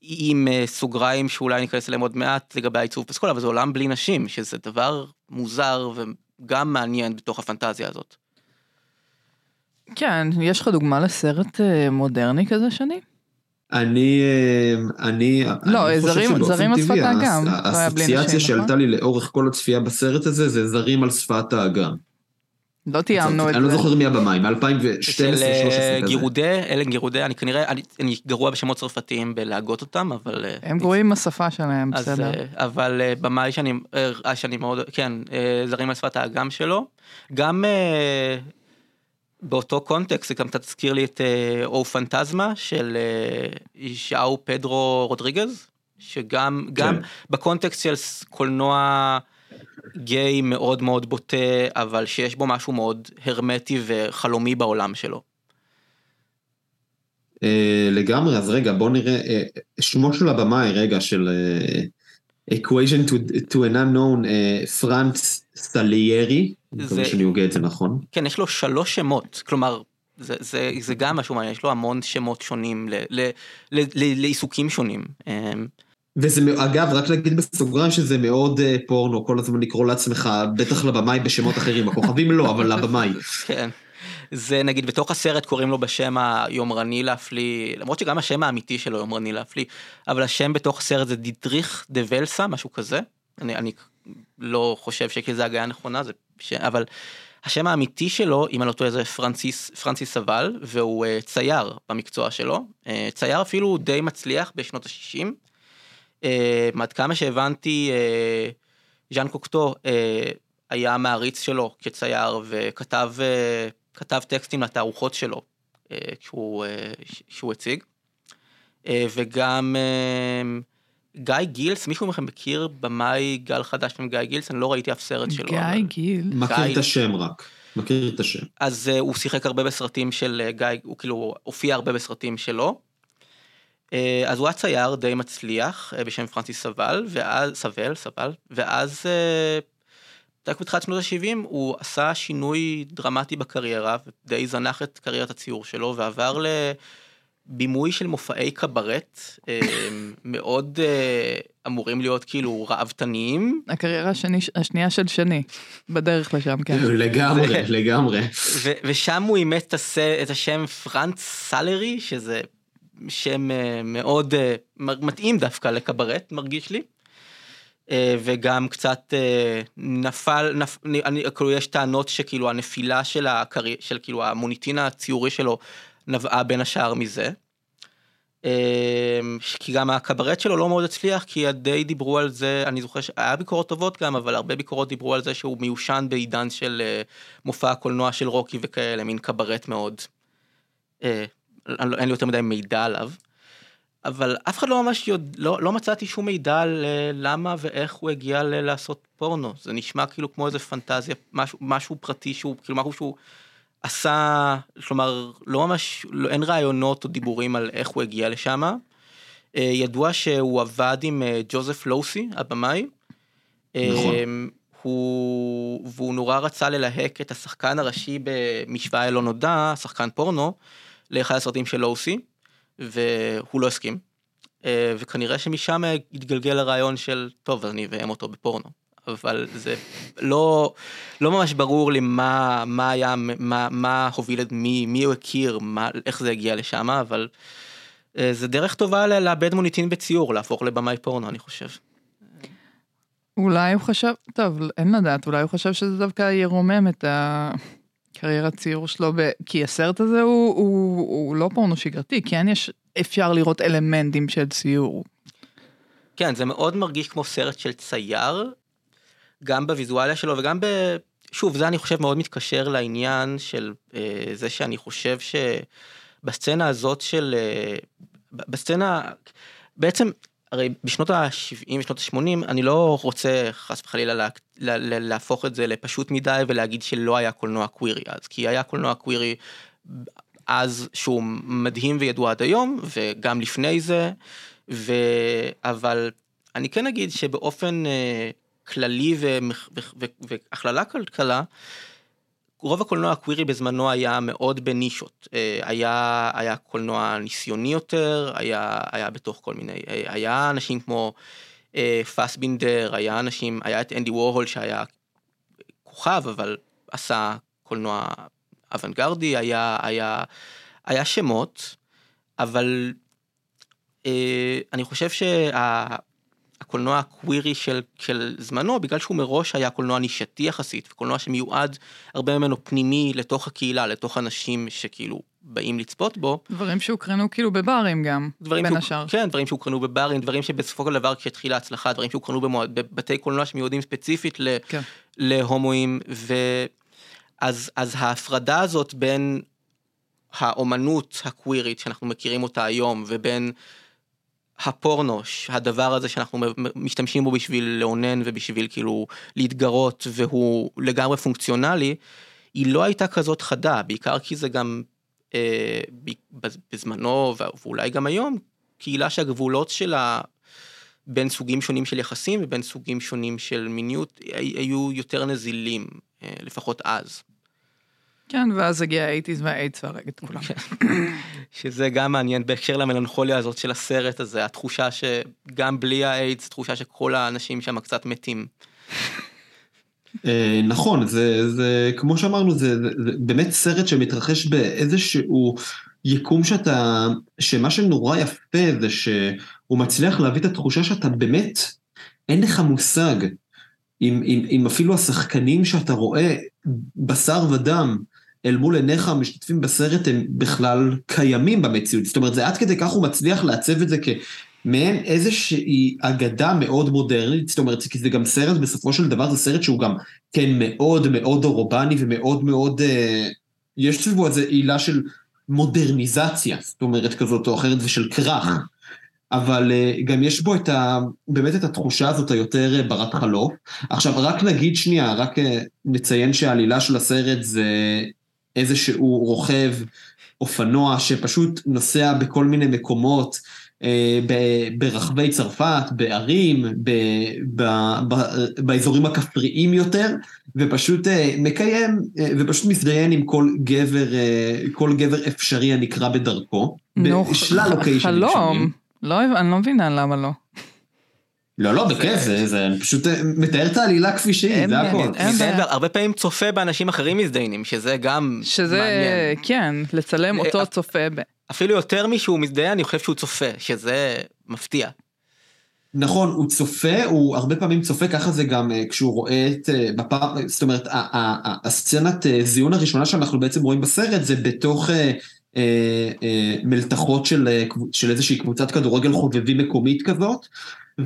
עם אה, סוגריים שאולי ניכנס אליהם עוד מעט לגבי העיצוב פסקול, אבל זה עולם בלי נשים, שזה דבר מוזר וגם מעניין בתוך הפנטזיה הזאת. כן, יש לך דוגמה לסרט אה, מודרני כזה, שני? אני, אה, אני, לא, אני חושב זרים- שבאופן זרים על טבעי, שפת האגם, הס- לא האסוציאציה נשים, נכון? שעלתה לי לאורך כל הצפייה בסרט הזה, זה זרים על שפת האגם. לא תיאמנו את אני לא זה. זוכר מי הבמאי, של מ-2012-2013 אה, כזה. גירודי, אלן גירודי, אני כנראה, אני, אני גרוע בשמות צרפתיים בלהגות אותם, אבל... אה, הם גרועים עם השפה שלהם, אז, בסדר. אה, אבל אה, במאי שאני, אה, שאני מאוד, כן, אה, זרים על שפת האגם שלו. גם אה, באותו קונטקסט, זה גם קצת הזכיר לי את אה, או פנטזמה של אה, ז'או פדרו רודריגז, שגם גם כן. בקונטקסט של קולנוע גיי מאוד מאוד בוטה, אבל שיש בו משהו מאוד הרמטי וחלומי בעולם שלו. אה, לגמרי, אז רגע, בוא נראה, אה, שמו של הבמאי, רגע, של אה, equation to, to an unknown, אה, פרנץ סטליירי, אני מקווה שאני הוגה את זה נכון. כן, יש לו שלוש שמות, כלומר, זה, זה, זה גם משהו מעניין, יש לו המון שמות שונים ל, ל, ל, ל, לעיסוקים שונים. אמ, וזה, אגב, רק להגיד בסוגריים שזה מאוד אה, פורנו, כל הזמן לקרוא לעצמך, בטח לבמאי בשמות אחרים, הכוכבים לא, אבל לבמאי. כן. זה נגיד בתוך הסרט קוראים לו בשם היומרני להפליא, למרות שגם השם האמיתי שלו יומרני להפליא, אבל השם בתוך הסרט זה דידריך דה ולסה, משהו כזה. אני, אני לא חושב שזו הגיה נכונה, זה ש... אבל השם האמיתי שלו, אם אני לא טועה, זה פרנסיס, פרנסיס סבל, והוא אה, צייר במקצוע שלו. אה, צייר אפילו די מצליח בשנות ה-60. אה, עד כמה שהבנתי, אה, ז'אן קוקטו אה, היה מעריץ שלו כצייר וכתב כתב טקסטים לתערוכות שלו אה, כשהוא, אה, שהוא הציג. Uh, וגם גיא גילס, מישהו מכם מכיר במאי גל חדש עם גיא גילס? אני לא ראיתי אף סרט שלו. גיא אבל... גיל. מכיר גיא- את השם רק, מכיר את השם. אז uh, הוא שיחק הרבה בסרטים של uh, גיא, הוא כאילו הופיע הרבה בסרטים שלו. Uh, אז הוא היה צייר די מצליח uh, בשם פרנסיס סבל, ואז, סבל, סבל, ואז uh, רק בתחילת שנות ה-70 הוא עשה שינוי דרמטי בקריירה, ודי זנח את קריירת הציור שלו, ועבר לבימוי של מופעי קברט, uh, מאוד uh, אמורים להיות כאילו ראוותניים, הקריירה השני, השנייה של שני, בדרך לשם, כן. לגמרי, לגמרי. ושם הוא אימץ את. את השם פרנץ סלרי, שזה שם אה, מאוד אה, מתאים דווקא לקברט, מרגיש לי. אה, וגם קצת אה, נפל, נפ... אני, כאילו יש טענות שכאילו הנפילה של, הקרי... של כאילו המוניטין הציורי שלו נבעה בין השאר מזה. אה, כי גם הקברט שלו לא מאוד הצליח כי די דיברו על זה אני זוכר שהיה ביקורות טובות גם אבל הרבה ביקורות דיברו על זה שהוא מיושן בעידן של מופע הקולנוע של רוקי וכאלה מין קברט מאוד. לא- אין לי יותר מדי מידע עליו. אבל אף אחד לא ממש יודע, לא, לא מצאתי שום מידע על אה, למה ואיך הוא הגיע ל- לעשות פורנו. זה נשמע כאילו כמו איזה פנטזיה, משהו, משהו פרטי שהוא, כאילו משהו שהוא עשה, כלומר, לא ממש, לא, אין רעיונות או דיבורים על איך הוא הגיע לשם. אה, ידוע שהוא עבד עם אה, ג'וזף לוסי, הבמאי. נכון. הוא, והוא נורא רצה ללהק את השחקן הראשי במשוואה לא נודע, שחקן פורנו, לאחד הסרטים של לוסי, והוא לא הסכים. אה, וכנראה שמשם התגלגל הרעיון של, טוב, אני אביים אותו בפורנו. אבל זה לא, לא ממש ברור לי מה, מה היה, מה, מה הוביל את מי, מי הוא הכיר, מה, איך זה הגיע לשם, אבל אה, זה דרך טובה לאבד מוניטין בציור, להפוך לבמאי פורנו, אני חושב. אולי הוא חשב, טוב, אין לדעת, אולי הוא חשב שזה דווקא ירומם את הקריירת ציור שלו, ב... כי הסרט הזה הוא, הוא, הוא לא פורנו שגרתי, כן יש, אפשר לראות אלמנטים של ציור. כן, זה מאוד מרגיש כמו סרט של צייר, גם בוויזואליה שלו וגם ב... שוב, זה אני חושב מאוד מתקשר לעניין של אה, זה שאני חושב שבסצנה הזאת של... אה, בסצנה... בעצם, הרי בשנות ה-70 ושנות ה-80, אני לא רוצה חס וחלילה לה, לה, לה, להפוך את זה לפשוט מדי ולהגיד שלא היה קולנוע קווירי אז, כי היה קולנוע קווירי אז שהוא מדהים וידוע עד היום, וגם לפני זה, ו... אבל אני כן אגיד שבאופן אה, כללי והכללה כלכלה, רוב הקולנוע הקווירי בזמנו היה מאוד בנישות. אה, היה, היה קולנוע ניסיוני יותר, היה, היה בתוך כל מיני, אה, היה אנשים כמו אה, פסבינדר, היה אנשים, היה את אנדי וורהול שהיה כוכב, אבל עשה קולנוע אוונגרדי, היה, היה, היה שמות, אבל אני חושב שהקולנוע הקווירי של, של זמנו, בגלל שהוא מראש היה קולנוע נישתי יחסית, וקולנוע שמיועד הרבה ממנו פנימי לתוך הקהילה, לתוך אנשים שכאילו באים לצפות בו, דברים שהוקרנו כאילו בברים גם, דברים בין שהוק- השאר. כן, דברים שהוקרנו בברים, דברים שבסופו של דבר כשהתחילה ההצלחה, דברים שהוקרנו במועד, בבתי קולנוע שמיועדים ספציפית ל, כן. להומואים, ואז אז ההפרדה הזאת בין האומנות הקווירית שאנחנו מכירים אותה היום, ובין הפורנו, הדבר הזה שאנחנו משתמשים בו בשביל לאונן ובשביל כאילו להתגרות והוא לגמרי פונקציונלי, היא לא הייתה כזאת חדה, בעיקר כי זה גם אה, בזמנו ואולי גם היום, קהילה שהגבולות שלה בין סוגים שונים של יחסים ובין סוגים שונים של מיניות היו יותר נזילים, אה, לפחות אז. כן, ואז הגיע האייטיז והאיידס והרג את כולם. כן. שזה גם מעניין בהקשר למלנכוליה הזאת של הסרט הזה, התחושה שגם בלי האיידס, תחושה שכל האנשים שם קצת מתים. אה, נכון, זה, זה כמו שאמרנו, זה, זה, זה באמת סרט שמתרחש באיזשהו יקום שאתה, שמה שנורא יפה זה שהוא מצליח להביא את התחושה שאתה באמת, אין לך מושג. אם, אם, אם אפילו השחקנים שאתה רואה בשר ודם אל מול עיניך המשתתפים בסרט הם בכלל קיימים במציאות. זאת אומרת, זה עד כדי כך הוא מצליח לעצב את זה כמעין איזושהי אגדה מאוד מודרנית, זאת אומרת, כי זה גם סרט, בסופו של דבר זה סרט שהוא גם, כן, מאוד מאוד אורבני ומאוד מאוד, אה, יש סביבו איזו עילה של מודרניזציה, זאת אומרת, כזאת או אחרת, ושל כרך. אבל uh, גם יש בו את ה... באמת את התחושה הזאת היותר uh, ברת חלוף. עכשיו, רק נגיד שנייה, רק uh, נציין שהעלילה של הסרט זה איזשהו רוכב אופנוע שפשוט נוסע בכל מיני מקומות אה, ברחבי צרפת, בערים, ב, ב, ב, באזורים הכפריים יותר, ופשוט אה, מקיים, אה, ופשוט מזדיין עם כל גבר, כל גבר אפשרי הנקרא בדרכו, בשלל לוקיישנים שונים. חלום, לא, אני לא מבינה למה לא. לא, לא, בכיף, זה, זה, פשוט אה, מתאר את העלילה כפי שהיא, זה הכל. הרבה פעמים צופה באנשים אחרים מזדיינים, שזה גם שזה, מעניין. כן, לצלם אה, אותו צופה ב... אפילו יותר משהוא מזדיין, אני חושב שהוא צופה, שזה מפתיע. נכון, הוא צופה, הוא הרבה פעמים צופה, ככה זה גם אה, כשהוא רואה את, בפעם, זאת אומרת, הסצנת זיון הראשונה שאנחנו בעצם רואים בסרט זה בתוך מלתחות של, של איזושהי קבוצת כדורגל חובבים מקומית כזאת,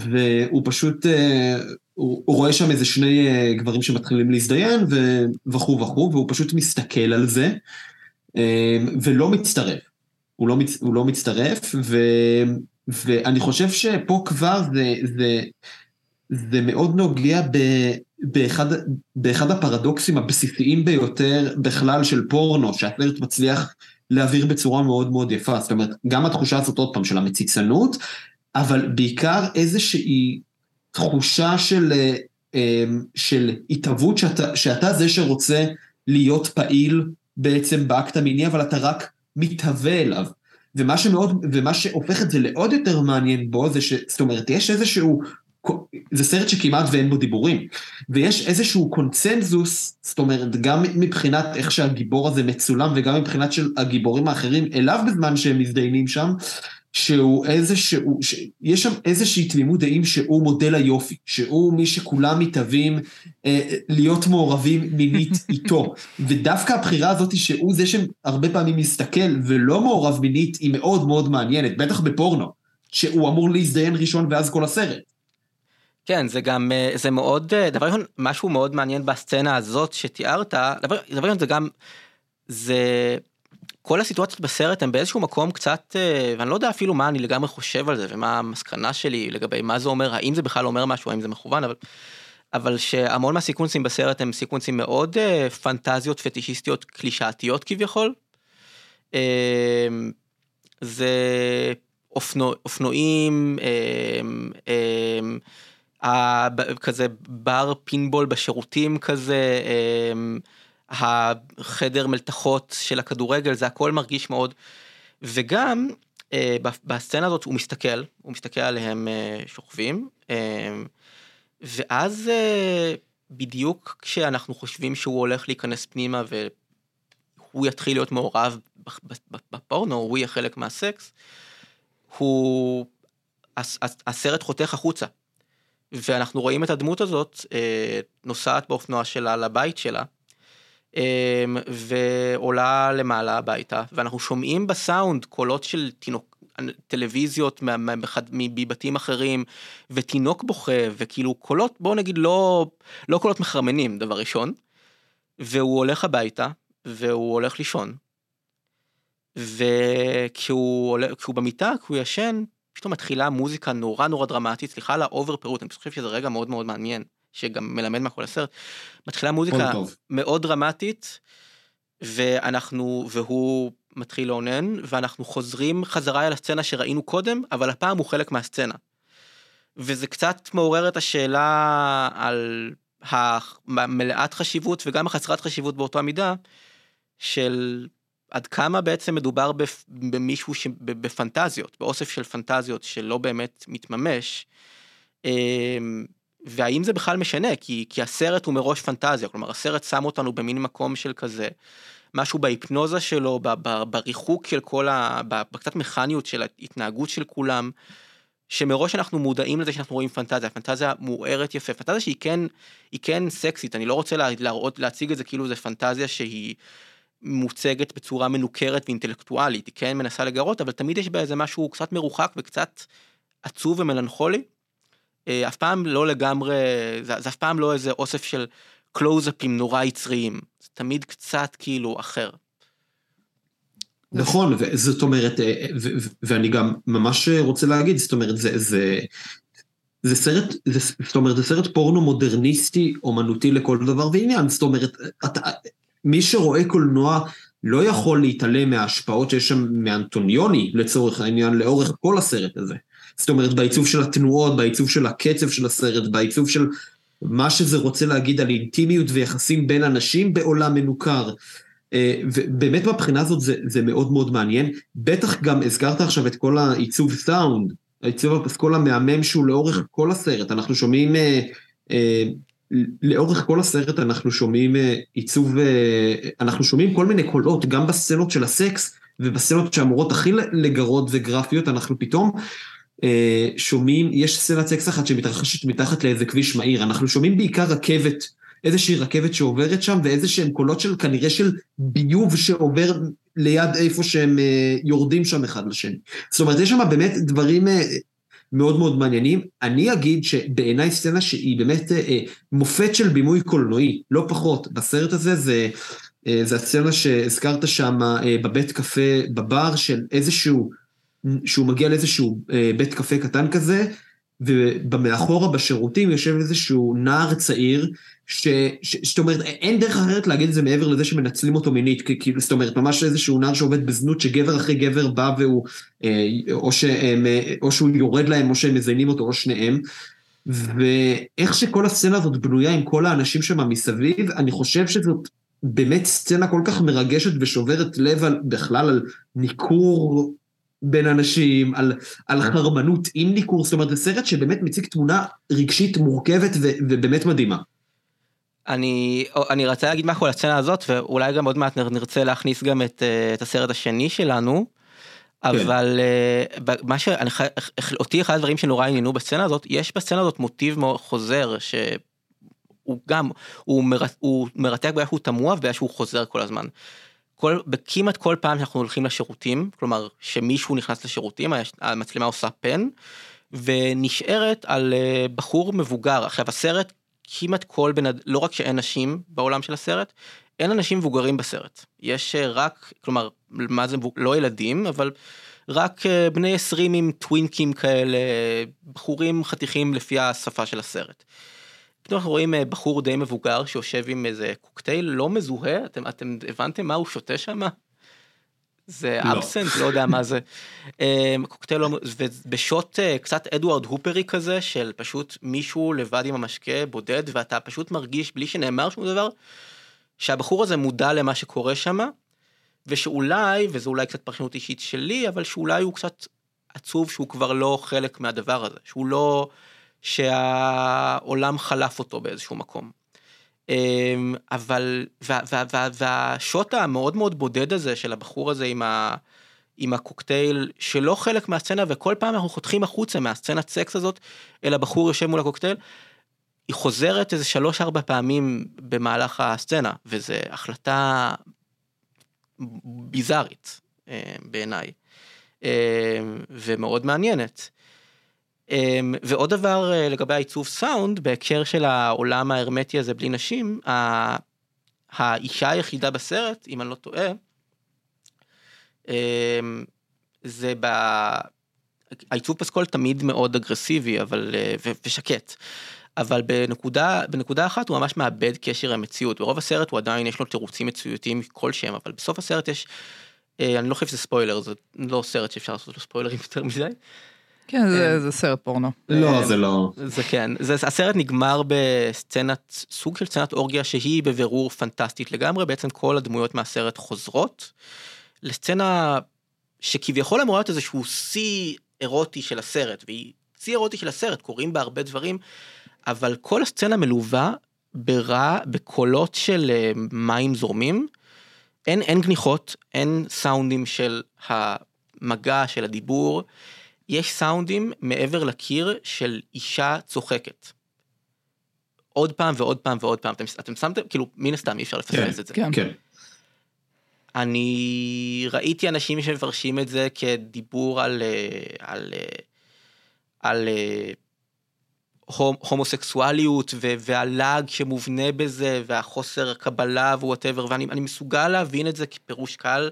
והוא פשוט, אה, הוא, הוא רואה שם איזה שני אה, גברים שמתחילים להזדיין וכו' וכו', והוא פשוט מסתכל על זה אה, ולא מצטרף. הוא לא, מצ, הוא לא מצטרף, ו, ואני חושב שפה כבר זה, זה, זה מאוד נוגע ב, באחד, באחד הפרדוקסים הבסיסיים ביותר בכלל של פורנו, שהסרט מצליח להעביר בצורה מאוד מאוד יפה. זאת אומרת, גם התחושה הזאת עוד פעם של המציצנות, אבל בעיקר איזושהי תחושה של, אה, של התהוות שאתה, שאתה זה שרוצה להיות פעיל בעצם באקט המיני, אבל אתה רק מתהווה אליו. ומה שמאוד, ומה שהופך את זה לעוד יותר מעניין בו, זה ש... זאת אומרת, יש איזשהו... זה סרט שכמעט ואין בו דיבורים. ויש איזשהו קונצנזוס, זאת אומרת, גם מבחינת איך שהגיבור הזה מצולם, וגם מבחינת של הגיבורים האחרים אליו בזמן שהם מזדיינים שם, שהוא איזשהו, יש שם איזושהי תמימות דעים שהוא מודל היופי, שהוא מי שכולם מתהווים אה, להיות מעורבים מינית איתו. ודווקא הבחירה הזאת שהוא זה שהרבה פעמים מסתכל ולא מעורב מינית היא מאוד מאוד מעניינת, בטח בפורנו, שהוא אמור להזדיין ראשון ואז כל הסרט. כן, זה גם, אה, זה מאוד, אה, דבר ראשון, משהו מאוד מעניין בסצנה הזאת שתיארת, דבר ראשון זה גם, זה... כל הסיטואציות בסרט הם באיזשהו מקום קצת, אה, ואני לא יודע אפילו מה אני לגמרי חושב על זה ומה המסקנה שלי לגבי מה זה אומר, האם זה בכלל אומר משהו, האם זה מכוון, אבל, אבל שהמון מהסיקוונסים בסרט הם סיקוונסים מאוד uh, פנטזיות פטישיסטיות קלישאתיות כביכול. Uh, זה אופנו, אופנועים, uh, uh, uh, כזה בר פינבול בשירותים כזה. Uh, החדר מלתחות של הכדורגל, זה הכל מרגיש מאוד. וגם אה, בסצנה הזאת הוא מסתכל, הוא מסתכל עליהם אה, שוכבים, אה, ואז אה, בדיוק כשאנחנו חושבים שהוא הולך להיכנס פנימה והוא יתחיל להיות מעורב בפורנו, הוא יהיה חלק מהסקס, הוא, הסרט חותך החוצה. ואנחנו רואים את הדמות הזאת אה, נוסעת באופנוע שלה לבית שלה, ועולה למעלה הביתה ואנחנו שומעים בסאונד קולות של תינוק טלוויזיות מבתים אחרים ותינוק בוכה וכאילו קולות בוא נגיד לא לא קולות מחרמנים דבר ראשון. והוא הולך הביתה והוא הולך לישון. וכשהוא במיטה כשהוא ישן פתאום מתחילה מוזיקה נורא נורא דרמטית, סליחה על ה over פירוט, אני חושב שזה רגע מאוד מאוד מעניין, שגם מלמד על הסרט. מתחילה מוזיקה. מאוד דרמטית, ואנחנו, והוא מתחיל לאונן, ואנחנו חוזרים חזרה אל הסצנה שראינו קודם, אבל הפעם הוא חלק מהסצנה. וזה קצת מעורר את השאלה על המלאת חשיבות וגם החסרת חשיבות באותה מידה, של עד כמה בעצם מדובר במישהו ש... ב- בפנטזיות, באוסף של פנטזיות שלא באמת מתממש. והאם זה בכלל משנה? כי, כי הסרט הוא מראש פנטזיה, כלומר הסרט שם אותנו במין מקום של כזה, משהו בהיפנוזה שלו, ב- ב- בריחוק של כל ה... בקצת מכניות של ההתנהגות של כולם, שמראש אנחנו מודעים לזה שאנחנו רואים פנטזיה, פנטזיה מוארת יפה, פנטזיה שהיא כן, היא כן סקסית, אני לא רוצה לה, להראות, להציג את זה כאילו זה פנטזיה שהיא מוצגת בצורה מנוכרת ואינטלקטואלית, היא כן מנסה לגרות, אבל תמיד יש בה איזה משהו קצת מרוחק וקצת עצוב ומלנכולי. אה, אף פעם לא לגמרי, זה, זה אף פעם לא איזה אוסף של קלוזאפים נורא יצריים, זה תמיד קצת כאילו אחר. נכון, זאת אומרת, אה, ו- ואני גם ממש רוצה להגיד, זאת אומרת, זה, זה, זה סרט, זה, זאת אומרת, זה סרט פורנו מודרניסטי, אומנותי לכל דבר ועניין, זאת אומרת, אתה, מי שרואה קולנוע לא יכול להתעלם מההשפעות שיש שם מאנטוניוני, לצורך העניין, לאורך כל הסרט הזה. זאת אומרת, בעיצוב של התנועות, בעיצוב של הקצב של הסרט, בעיצוב של מה שזה רוצה להגיד על אינטימיות ויחסים בין אנשים בעולם מנוכר. אה, ובאמת מהבחינה הזאת זה, זה מאוד מאוד מעניין. בטח גם הזכרת עכשיו את כל העיצוב סאונד, העיצוב הפסקול המהמם שהוא לאורך כל הסרט. אנחנו שומעים, אה, אה, לאורך כל הסרט אנחנו שומעים אה, עיצוב, אה, אנחנו שומעים כל מיני קולות, גם בסצנות של הסקס ובסצנות שאמורות הכי לגרות וגרפיות, אנחנו פתאום אה, שומעים, יש סצנת סקס אחת שמתרחשת מתחת לאיזה כביש מהיר, אנחנו שומעים בעיקר רכבת. איזושהי רכבת שעוברת שם ואיזה שהם קולות של כנראה של ביוב שעובר ליד איפה שהם יורדים שם אחד לשני. זאת אומרת, יש שם באמת דברים מאוד מאוד מעניינים. אני אגיד שבעיניי סצנה שהיא באמת אה, אה, מופת של בימוי קולנועי, לא פחות. בסרט הזה זה, אה, זה הסצנה שהזכרת שם אה, בבית קפה, בבר של איזשהו, שהוא מגיע לאיזשהו אה, בית קפה קטן כזה, ובמאחורה בשירותים יושב איזשהו נער צעיר, ש, ש, זאת אומרת, אין דרך אחרת להגיד את זה מעבר לזה שמנצלים אותו מינית, כאילו, זאת אומרת, ממש איזשהו נער שעובד בזנות, שגבר אחרי גבר בא והוא, אה, או, שהם, אה, או שהוא יורד להם, או שהם מזיינים אותו, או שניהם. ואיך שכל הסצנה הזאת בנויה עם כל האנשים שם מסביב, אני חושב שזאת באמת סצנה כל כך מרגשת ושוברת לב על, בכלל על ניכור בין אנשים, על, על חרמנות עם ניכור, זאת אומרת, זה סרט שבאמת מציג תמונה רגשית מורכבת ו, ובאמת מדהימה. אני, אני רצה להגיד משהו על הסצנה הזאת, ואולי גם עוד מעט נרצה להכניס גם את, את הסרט השני שלנו, אבל כן. מה שאני, אותי אחד הדברים שנורא עניינו בסצנה הזאת, יש בסצנה הזאת מוטיב חוזר, שהוא גם, הוא, מר, הוא מרתק בגלל שהוא תמוה ובגלל שהוא חוזר כל הזמן. כל, בכמעט כל פעם שאנחנו הולכים לשירותים, כלומר שמישהו נכנס לשירותים, המצלמה עושה פן, ונשארת על בחור מבוגר. עכשיו הסרט כמעט כל בן אדם, לא רק שאין נשים בעולם של הסרט, אין אנשים מבוגרים בסרט. יש רק, כלומר, מה זה, לא ילדים, אבל רק בני 20 עם טווינקים כאלה, בחורים חתיכים לפי השפה של הסרט. פתאום אנחנו רואים בחור די מבוגר שיושב עם איזה קוקטייל לא מזוהה, אתם, אתם הבנתם מה הוא שותה שם? זה לא. אבסנט, לא יודע מה זה. קוקטייל לא, ובשוט קצת אדוארד הופרי כזה, של פשוט מישהו לבד עם המשקה בודד, ואתה פשוט מרגיש בלי שנאמר שום דבר, שהבחור הזה מודע למה שקורה שם, ושאולי, וזו אולי קצת פרשנות אישית שלי, אבל שאולי הוא קצת עצוב שהוא כבר לא חלק מהדבר הזה, שהוא לא, שהעולם חלף אותו באיזשהו מקום. אבל, והשוט המאוד מאוד בודד הזה של הבחור הזה עם, ה, עם הקוקטייל, שלא חלק מהסצנה, וכל פעם אנחנו חותכים החוצה מהסצנת סקס הזאת, אלא בחור יושב מול הקוקטייל, היא חוזרת איזה שלוש ארבע פעמים במהלך הסצנה, וזו החלטה ביזארית בעיניי, ומאוד מעניינת. ועוד דבר לגבי העיצוב סאונד, בהקשר של העולם ההרמטי הזה בלי נשים, האישה היחידה בסרט, אם אני לא טועה, זה ב... העיצוב פסקול תמיד מאוד אגרסיבי אבל אה, ושקט. אבל בנקודה בנקודה אחת הוא ממש מאבד קשר המציאות ברוב הסרט הוא עדיין יש לו תירוצים מצויתים כלשהם אבל בסוף הסרט יש. אה, אני לא חושב שזה ספוילר זה לא סרט שאפשר לעשות לו ספוילרים יותר מדי. כן, זה- זה סרט פורנו. לא, זה לא. זה כן, זה, הסרט נגמר בסצנת, סוג של סצנת אורגיה שהיא בבירור פנטסטית לגמרי, בעצם כל הדמויות מהסרט חוזרות לסצנה שכביכול אמורה להיות איזשהו שיא אירוטי של הסרט, והיא שיא אירוטי של הסרט, קורים בה הרבה דברים, אבל כל הסצנה מלווה ברע, בקולות של אה, מים זורמים, אין, אין גניחות, אין סאונדים של המגע, של הדיבור, יש סאונדים מעבר לקיר של אישה צוחקת. עוד פעם ועוד פעם ועוד פעם, אתם, אתם שמתם, כאילו, מן הסתם אי אפשר לפספס את זה. כן. כן. אני ראיתי אנשים שמפרשים את זה כדיבור על, אה, על, אה, על אה, הום- הומוסקסואליות ו- והלעג שמובנה בזה והחוסר קבלה ו whatever ואני אני מסוגל להבין את זה כפירוש קל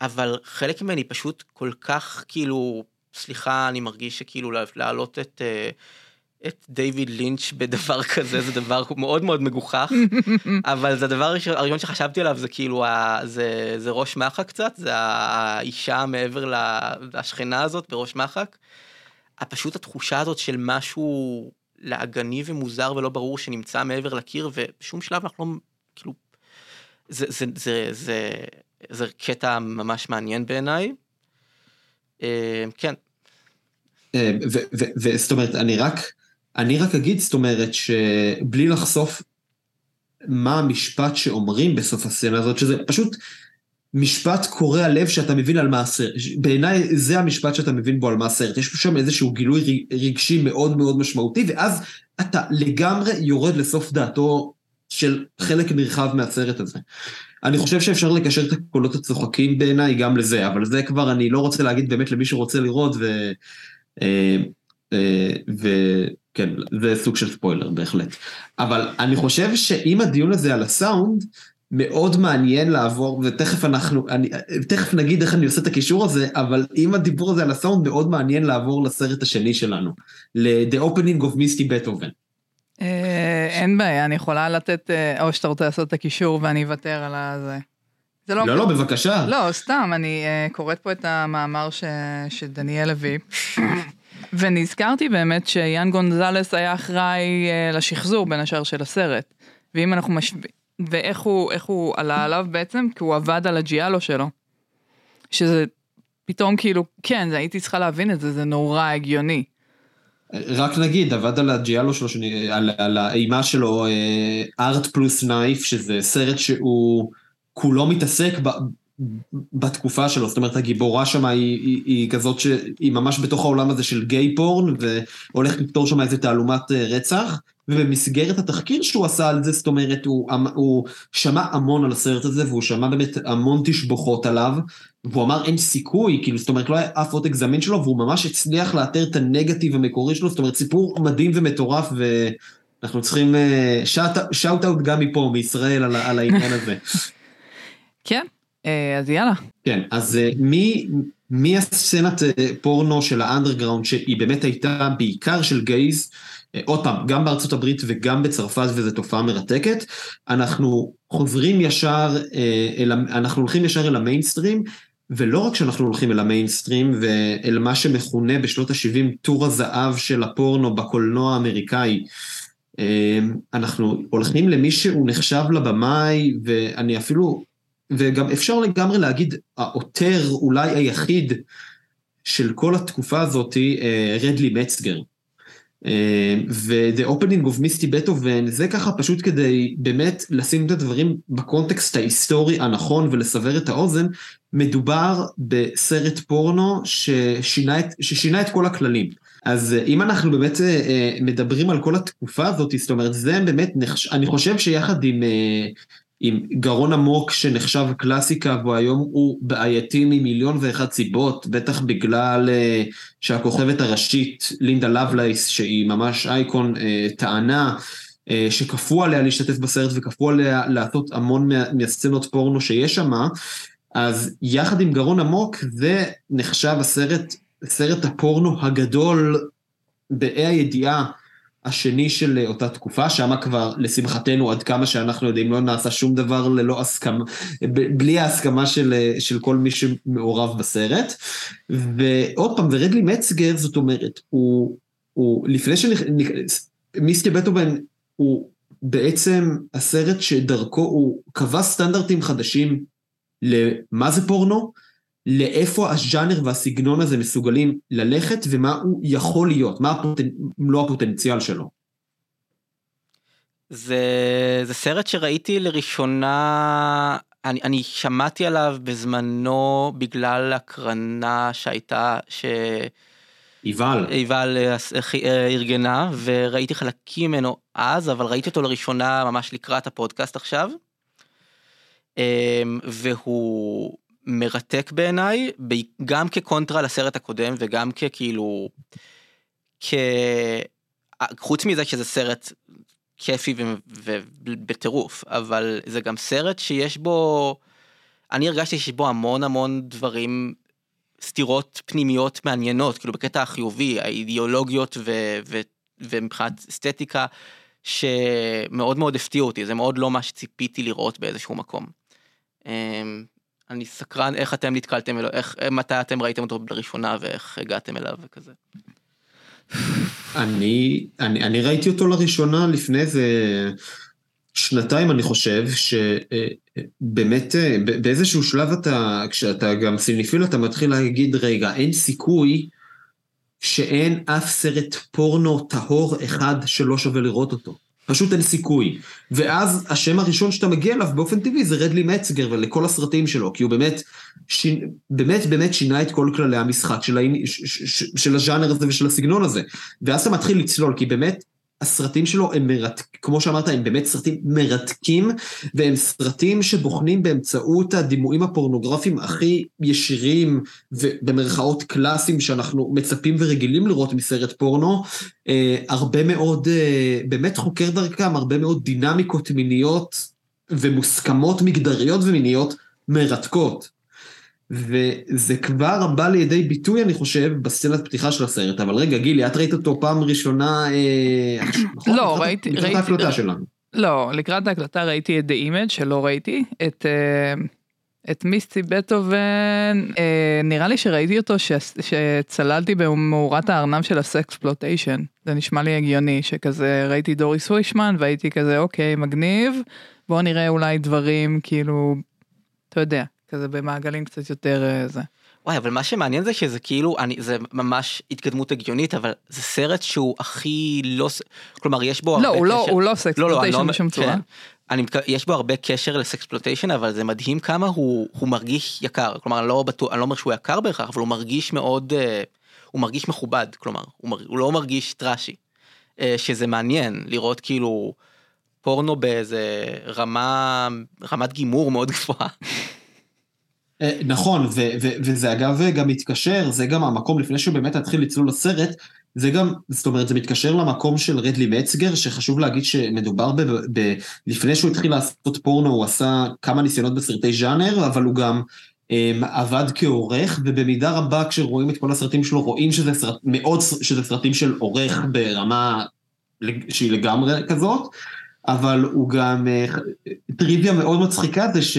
אבל חלק ממני פשוט כל כך כאילו סליחה אני מרגיש שכאילו לה- להעלות את. אה, את דיוויד לינץ' בדבר כזה זה דבר מאוד מאוד מגוחך אבל זה הדבר הראשון שחשבתי עליו זה כאילו ה- זה זה ראש מחק קצת זה האישה מעבר לשכנה הזאת בראש מחק. פשוט התחושה הזאת של משהו לעגני ומוזר ולא ברור שנמצא מעבר לקיר ובשום שלב אנחנו לא כאילו זה זה זה זה זה קטע ממש מעניין בעיניי. אה, כן אה, וזאת אומרת, אני רק, אני רק אגיד, זאת אומרת, שבלי לחשוף מה המשפט שאומרים בסוף הסצנה הזאת, שזה פשוט משפט קורע לב שאתה מבין על מה הסרט. בעיניי זה המשפט שאתה מבין בו על מה הסרט. יש שם איזשהו גילוי רגשי מאוד מאוד משמעותי, ואז אתה לגמרי יורד לסוף דעתו של חלק נרחב מהסרט הזה. אני חושב שאפשר לקשר את הקולות הצוחקים בעיניי גם לזה, אבל זה כבר אני לא רוצה להגיד באמת למי שרוצה לראות, ו... אה, אה, וכן, זה סוג של ספוילר בהחלט. אבל אני חושב שאם הדיון הזה על הסאונד, מאוד מעניין לעבור, ותכף אנחנו, אני, תכף נגיד איך אני עושה את הקישור הזה, אבל אם הדיבור הזה על הסאונד, מאוד מעניין לעבור לסרט השני שלנו, ל-The Opening of Misty Beethoven. אה, אין בעיה, אני יכולה לתת, אה, או שאתה רוצה לעשות את הקישור ואני אוותר על הזה. זה לא, לא, בבקשה. לא, סתם, אני uh, קוראת פה את המאמר ש... שדניאל הביא, ונזכרתי באמת שיאן גונזלס היה אחראי לשחזור בין השאר של הסרט. ואם אנחנו משווים, ואיך הוא, הוא עלה עליו בעצם? כי הוא עבד על הג'יאלו שלו. שזה פתאום כאילו, כן, הייתי צריכה להבין את זה, זה נורא הגיוני. רק נגיד, עבד על הג'יאלו שלו, על, על האימה שלו, ארט פלוס נייף, שזה סרט שהוא כולו מתעסק ב, בתקופה שלו, זאת אומרת הגיבורה שם היא, היא, היא כזאת שהיא ממש בתוך העולם הזה של גיי פורן, והולכת לפתור שם איזה תעלומת אה, רצח, ובמסגרת התחקיר שהוא עשה על זה, זאת אומרת, הוא, הוא שמע המון על הסרט הזה, והוא שמע באמת המון תשבוכות עליו, והוא אמר אין סיכוי, כאילו, זאת אומרת, לא היה אף עותק זמין שלו, והוא ממש הצליח לאתר את הנגטיב המקורי שלו, זאת אומרת, סיפור מדהים ומטורף, ואנחנו צריכים shout out גם מפה, מישראל, על, על העניין הזה. כן, אז יאללה. כן, אז מי, מי הסצנת פורנו של האנדרגראונד, שהיא באמת הייתה בעיקר של גייז, עוד פעם, גם בארצות הברית וגם בצרפת, וזו תופעה מרתקת, אנחנו חוזרים ישר, אל, אנחנו הולכים ישר אל המיינסטרים, ולא רק שאנחנו הולכים אל המיינסטרים ואל מה שמכונה בשנות ה-70 תור הזהב של הפורנו בקולנוע האמריקאי, אנחנו הולכים למי שהוא נחשב לבמאי, ואני אפילו, וגם אפשר לגמרי להגיד, העותר אולי היחיד של כל התקופה הזאת, רדלי מצגר. ו-The Opening of Misty Beethoven זה ככה פשוט כדי באמת לשים את הדברים בקונטקסט ההיסטורי הנכון ולסבר את האוזן, מדובר בסרט פורנו ששינה את, ששינה את כל הכללים. אז אם אנחנו באמת מדברים על כל התקופה הזאת, זאת אומרת זה באמת, אני חושב שיחד עם, עם גרון עמוק שנחשב קלאסיקה והוא היום הוא בעייתי ממיליון ואחת סיבות, בטח בגלל שהכוכבת הראשית, לינדה לבלייס, שהיא ממש אייקון, טענה שכפו עליה להשתתף בסרט וכפו עליה לעשות המון מהסצנות פורנו שיש שם, אז יחד עם גרון עמוק זה נחשב הסרט סרט הפורנו הגדול באי הידיעה השני של אותה תקופה, שם כבר לשמחתנו עד כמה שאנחנו יודעים לא נעשה שום דבר ללא הסכמה, בלי ההסכמה של, של כל מי שמעורב בסרט. ועוד פעם, ורדלי מצגר, זאת אומרת, הוא, הוא לפני שמיסטי בטהובן הוא בעצם הסרט שדרכו הוא קבע סטנדרטים חדשים למה זה פורנו, לאיפה הז'אנר והסגנון הזה מסוגלים ללכת ומה הוא יכול להיות, מה הפוטנ... מלוא הפוטנציאל שלו. זה, זה סרט שראיתי לראשונה, אני, אני שמעתי עליו בזמנו בגלל הקרנה שהייתה, ש... עיבל אה, אה, ארגנה, וראיתי חלקים ממנו אז, אבל ראיתי אותו לראשונה ממש לקראת הפודקאסט עכשיו. אמ, והוא מרתק בעיניי, גם כקונטרה לסרט הקודם וגם ככאילו, כ... חוץ מזה שזה סרט כיפי ובטירוף, אבל זה גם סרט שיש בו, אני הרגשתי שיש בו המון המון דברים, סתירות פנימיות מעניינות, כאילו בקטע החיובי, האידיאולוגיות ו... ו... ומבחינת אסתטיקה, שמאוד מאוד הפתיעו אותי, זה מאוד לא מה שציפיתי לראות באיזשהו מקום. אני סקרן איך אתם נתקלתם אלו, איך, מתי אתם ראיתם אותו לראשונה ואיך הגעתם אליו וכזה. אני, אני, אני ראיתי אותו לראשונה לפני איזה שנתיים אני חושב, שבאמת באיזשהו שלב אתה, כשאתה גם סיניפיל אתה מתחיל להגיד רגע אין סיכוי שאין אף סרט פורנו טהור אחד שלא שווה לראות אותו. פשוט אין סיכוי. ואז השם הראשון שאתה מגיע אליו באופן טבעי זה רדלי מצגר ולכל הסרטים שלו, כי הוא באמת, ש... באמת באמת שינה את כל כללי המשחק של. ש... ש... של הז'אנר הזה ושל הסגנון הזה. ואז אתה מתחיל לצלול, כי באמת הסרטים שלו הם מרתקים, כמו שאמרת, הם באמת סרטים מרתקים, והם סרטים שבוחנים באמצעות הדימויים הפורנוגרפיים הכי ישירים ובמרכאות קלאסיים שאנחנו מצפים ורגילים לראות מסרט פורנו, אה, הרבה מאוד, אה, באמת חוקר דרכם, הרבה מאוד דינמיקות מיניות ומוסכמות מגדריות ומיניות מרתקות. וזה כבר בא לידי ביטוי, אני חושב, בסצנת פתיחה של הסרט. אבל רגע, גילי, את ראית אותו פעם ראשונה, אה, נכון? לא, ראיתי... לקראת ההקלטה שלנו. לא, לקראת ההקלטה ראיתי את The Image, שלא ראיתי, את... אה, את מיסטי בטהובן, אה, נראה לי שראיתי אותו ש, שצללתי במאורת הארנב של ה sexploitation, זה נשמע לי הגיוני, שכזה ראיתי דוריס ווישמן והייתי כזה אוקיי מגניב, בוא נראה אולי דברים כאילו, אתה יודע, כזה במעגלים קצת יותר אה, זה. וואי אבל מה שמעניין זה שזה כאילו אני זה ממש התקדמות הגיונית אבל זה סרט שהוא הכי לא כלומר יש בו לא הוא לא הוא לא sexploitation לא, לא, בשום צורה. כן, אני, יש בו הרבה קשר לסקספלוטיישן אבל זה מדהים כמה הוא, הוא מרגיש יקר כלומר אני לא בטוח אני לא אומר שהוא יקר בהכרח אבל הוא מרגיש מאוד uh, הוא מרגיש מכובד כלומר הוא, מר, הוא לא מרגיש טראשי uh, שזה מעניין לראות כאילו פורנו באיזה רמה רמת גימור מאוד גבוהה. אה, נכון, וזה אגב גם מתקשר, זה גם המקום לפני שהוא באמת התחיל לצלול לסרט, זה גם, זאת אומרת, זה מתקשר למקום של רדלי מצגר, שחשוב להגיד שמדובר ב... ב לפני שהוא התחיל לעשות פורנו, הוא עשה כמה ניסיונות בסרטי ז'אנר, אבל הוא גם um, עבד כעורך, ובמידה רבה כשרואים את כל הסרטים שלו, רואים שזה סרט, מאוד, שזה סרטים של עורך ברמה שהיא לגמרי כזאת. אבל הוא גם, אה, טריוויה מאוד מצחיקה זה, ש,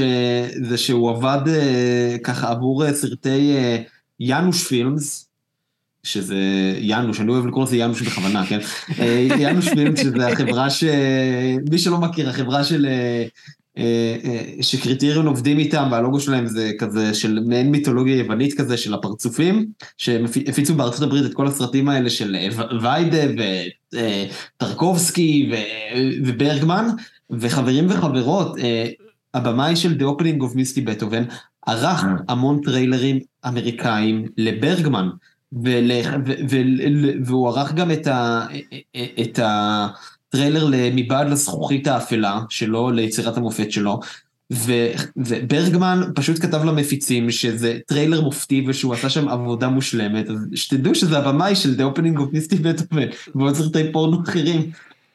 זה שהוא עבד אה, ככה עבור אה, סרטי יאנוש פילמס, שזה יאנוש, אני אוהב לקרוא לזה יאנוש בכוונה, כן? יאנוש פילמס שזה החברה ש... מי שלא מכיר, החברה של שקריטריון עובדים איתם והלוגו שלהם זה כזה של מעין מיתולוגיה יוונית כזה של הפרצופים שהפיצו בארצות הברית את כל הסרטים האלה של אה, ויידה וטרקובסקי וברגמן וחברים וחברות הבמאי של The Opening of Misty Beethoven ערך המון טריילרים אמריקאים לברגמן והוא ערך גם את ה... טריילר מבעד לזכוכית האפלה שלו, ליצירת המופת שלו, ו, וברגמן פשוט כתב למפיצים שזה טריילר מופתי ושהוא עשה שם עבודה מושלמת, אז שתדעו שזה הבמאי של The Opening of Misty Beethoven, ועוד סרטי פורנו אחרים.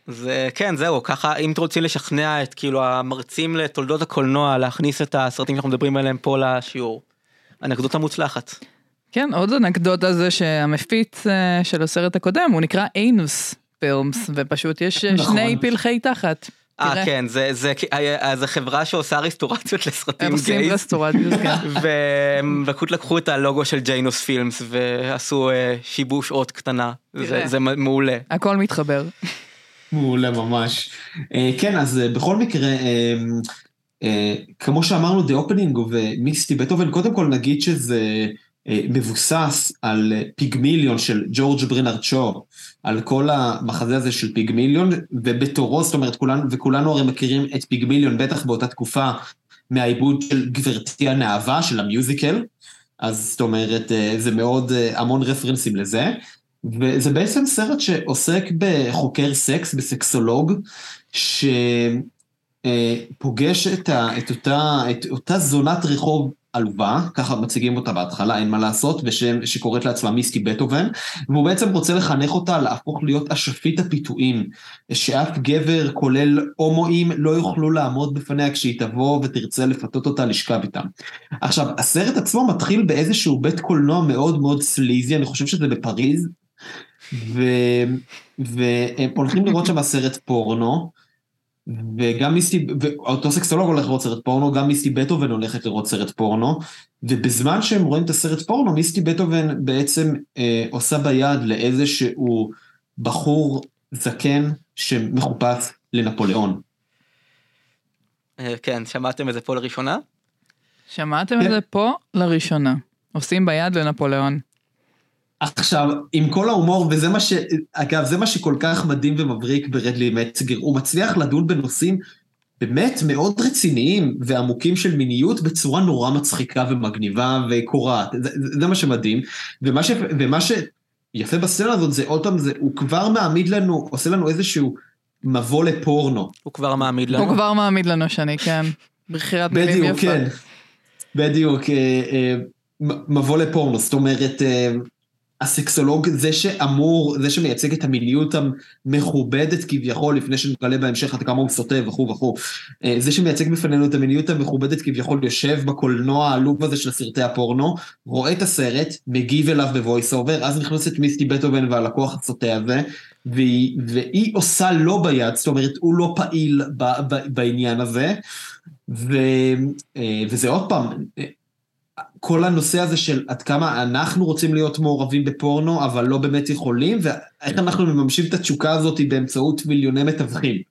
זה כן זהו ככה אם אתם רוצים לשכנע את כאילו המרצים לתולדות הקולנוע להכניס את הסרטים שאנחנו מדברים עליהם פה לשיעור. אנקדוטה מוצלחת. כן, עוד אנקדוטה זה שהמפיץ אה, של הסרט הקודם, הוא נקרא אינוס פילמס, ופשוט יש אה, נכון. שני פלחי תחת. אה. כן, זה- זה אה, זה חברה שעושה רסטורציות לסרטים הם עושים גייז. רסטורציות, כן. והם פשוט לקחו את הלוגו של ג'יינוס פילמס ועשו אה, שיבוש אות קטנה. זה-. זה מעולה. הכל מתחבר. מעולה ממש. אה, כן, אז אה, בכל מקרה, אה, אה, כמו שאמרנו, The Opening ומיסטי בטהובן, קודם כל נגיד שזה אה, מבוסס על אה, פיגמיליון של ג'ורג' ברינרד שור, על כל המחזה הזה של פיגמיליון, ובתורו, זאת אומרת, כולנו, וכולנו הרי מכירים את פיגמיליון, בטח באותה תקופה, מהעיבוד של גברתי הנאווה, של המיוזיקל, אז זאת אומרת, אה, זה מאוד, אה, המון רפרנסים לזה. וזה בעצם סרט שעוסק בחוקר סקס, בסקסולוג, שפוגש את, ה, את, אותה, את אותה זונת רחוב עלובה, ככה מציגים אותה בהתחלה, אין מה לעשות, ושם, שקוראת לעצמה מיסטי בטהובן, והוא בעצם רוצה לחנך אותה להפוך להיות אשפית הפיתויים, שאף גבר, כולל הומואים, לא יוכלו לעמוד בפניה כשהיא תבוא ותרצה לפתות אותה לשכב איתם. עכשיו, הסרט עצמו מתחיל באיזשהו בית קולנוע מאוד מאוד סליזי, אני חושב שזה בפריז. והם הולכים לראות שם סרט פורנו, וגם מיסטי, ואותו סקסולוג הולך לראות סרט פורנו, גם מיסטי בטהובן הולכת לראות סרט פורנו, ובזמן שהם רואים את הסרט פורנו, מיסטי בטהובן בעצם אה, עושה ביד לאיזשהו בחור זקן שמחופש לנפוליאון. אה, כן, שמעתם את זה פה לראשונה? שמעתם כן. את זה פה לראשונה. עושים ביד לנפוליאון. עכשיו, עם כל ההומור, וזה מה ש... אגב, זה מה שכל כך מדהים ומבריק ברדלי מצגר, הוא מצליח לדון בנושאים באמת מאוד רציניים ועמוקים של מיניות בצורה נורא מצחיקה ומגניבה וקורעת. זה, זה, זה מה שמדהים. ומה, ש... ומה שיפה בסצנה הזאת זה עוד פעם, זה, הוא כבר מעמיד לנו, עושה לנו איזשהו מבוא לפורנו. הוא כבר מעמיד לנו. הוא כבר מעמיד לנו שני, כן. בחירת מילים בדיוק, יפה. כן. בדיוק, אה, אה, מבוא לפורנו, זאת אומרת, אה, הסקסולוג, זה שאמור, זה שמייצג את המיניות המכובדת כביכול, לפני שנגלה בהמשך עד כמה הוא סוטה וכו' וכו', אה, זה שמייצג בפנינו את המיניות המכובדת כביכול, יושב בקולנוע העלוב הזה של סרטי הפורנו, רואה את הסרט, מגיב אליו ב voice over, אז נכנסת מיסטי בטהובן והלקוח הסוטה הזה, והיא, והיא עושה לו ביד, זאת אומרת, הוא לא פעיל ב, ב, בעניין הזה, ו, אה, וזה עוד פעם, כל הנושא הזה של עד כמה אנחנו רוצים להיות מעורבים בפורנו, אבל לא באמת יכולים, ואיך אנחנו מממשים את התשוקה הזאת באמצעות מיליוני מתווכים.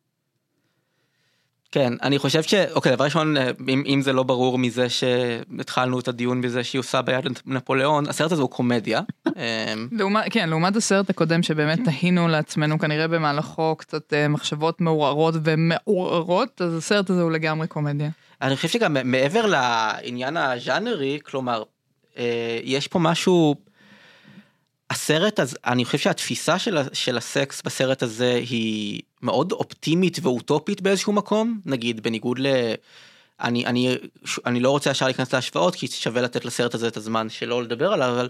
כן, אני חושב ש... אוקיי, דבר ראשון, אה, אם, אם זה לא ברור מזה שהתחלנו את הדיון בזה שהיא עושה ביד לנפוליאון, הסרט הזה הוא קומדיה. אה, לעומת, כן, לעומת הסרט הקודם שבאמת תהינו לעצמנו כנראה במהלכו קצת אה, מחשבות מעורערות ומעורערות, אז הסרט הזה הוא לגמרי קומדיה. אני חושב שגם מעבר לעניין הז'אנרי, כלומר, אה, יש פה משהו... הסרט הזה, אני חושב שהתפיסה של, של הסקס בסרט הזה היא מאוד אופטימית ואוטופית באיזשהו מקום, נגיד בניגוד ל... אני, אני, אני לא רוצה ישר להיכנס להשוואות כי שווה לתת לסרט הזה את הזמן שלא לדבר עליו, אבל,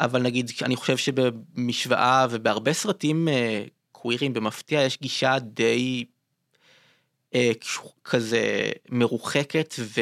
אבל נגיד אני חושב שבמשוואה ובהרבה סרטים אה, קווירים במפתיע יש גישה די כזה מרוחקת ו,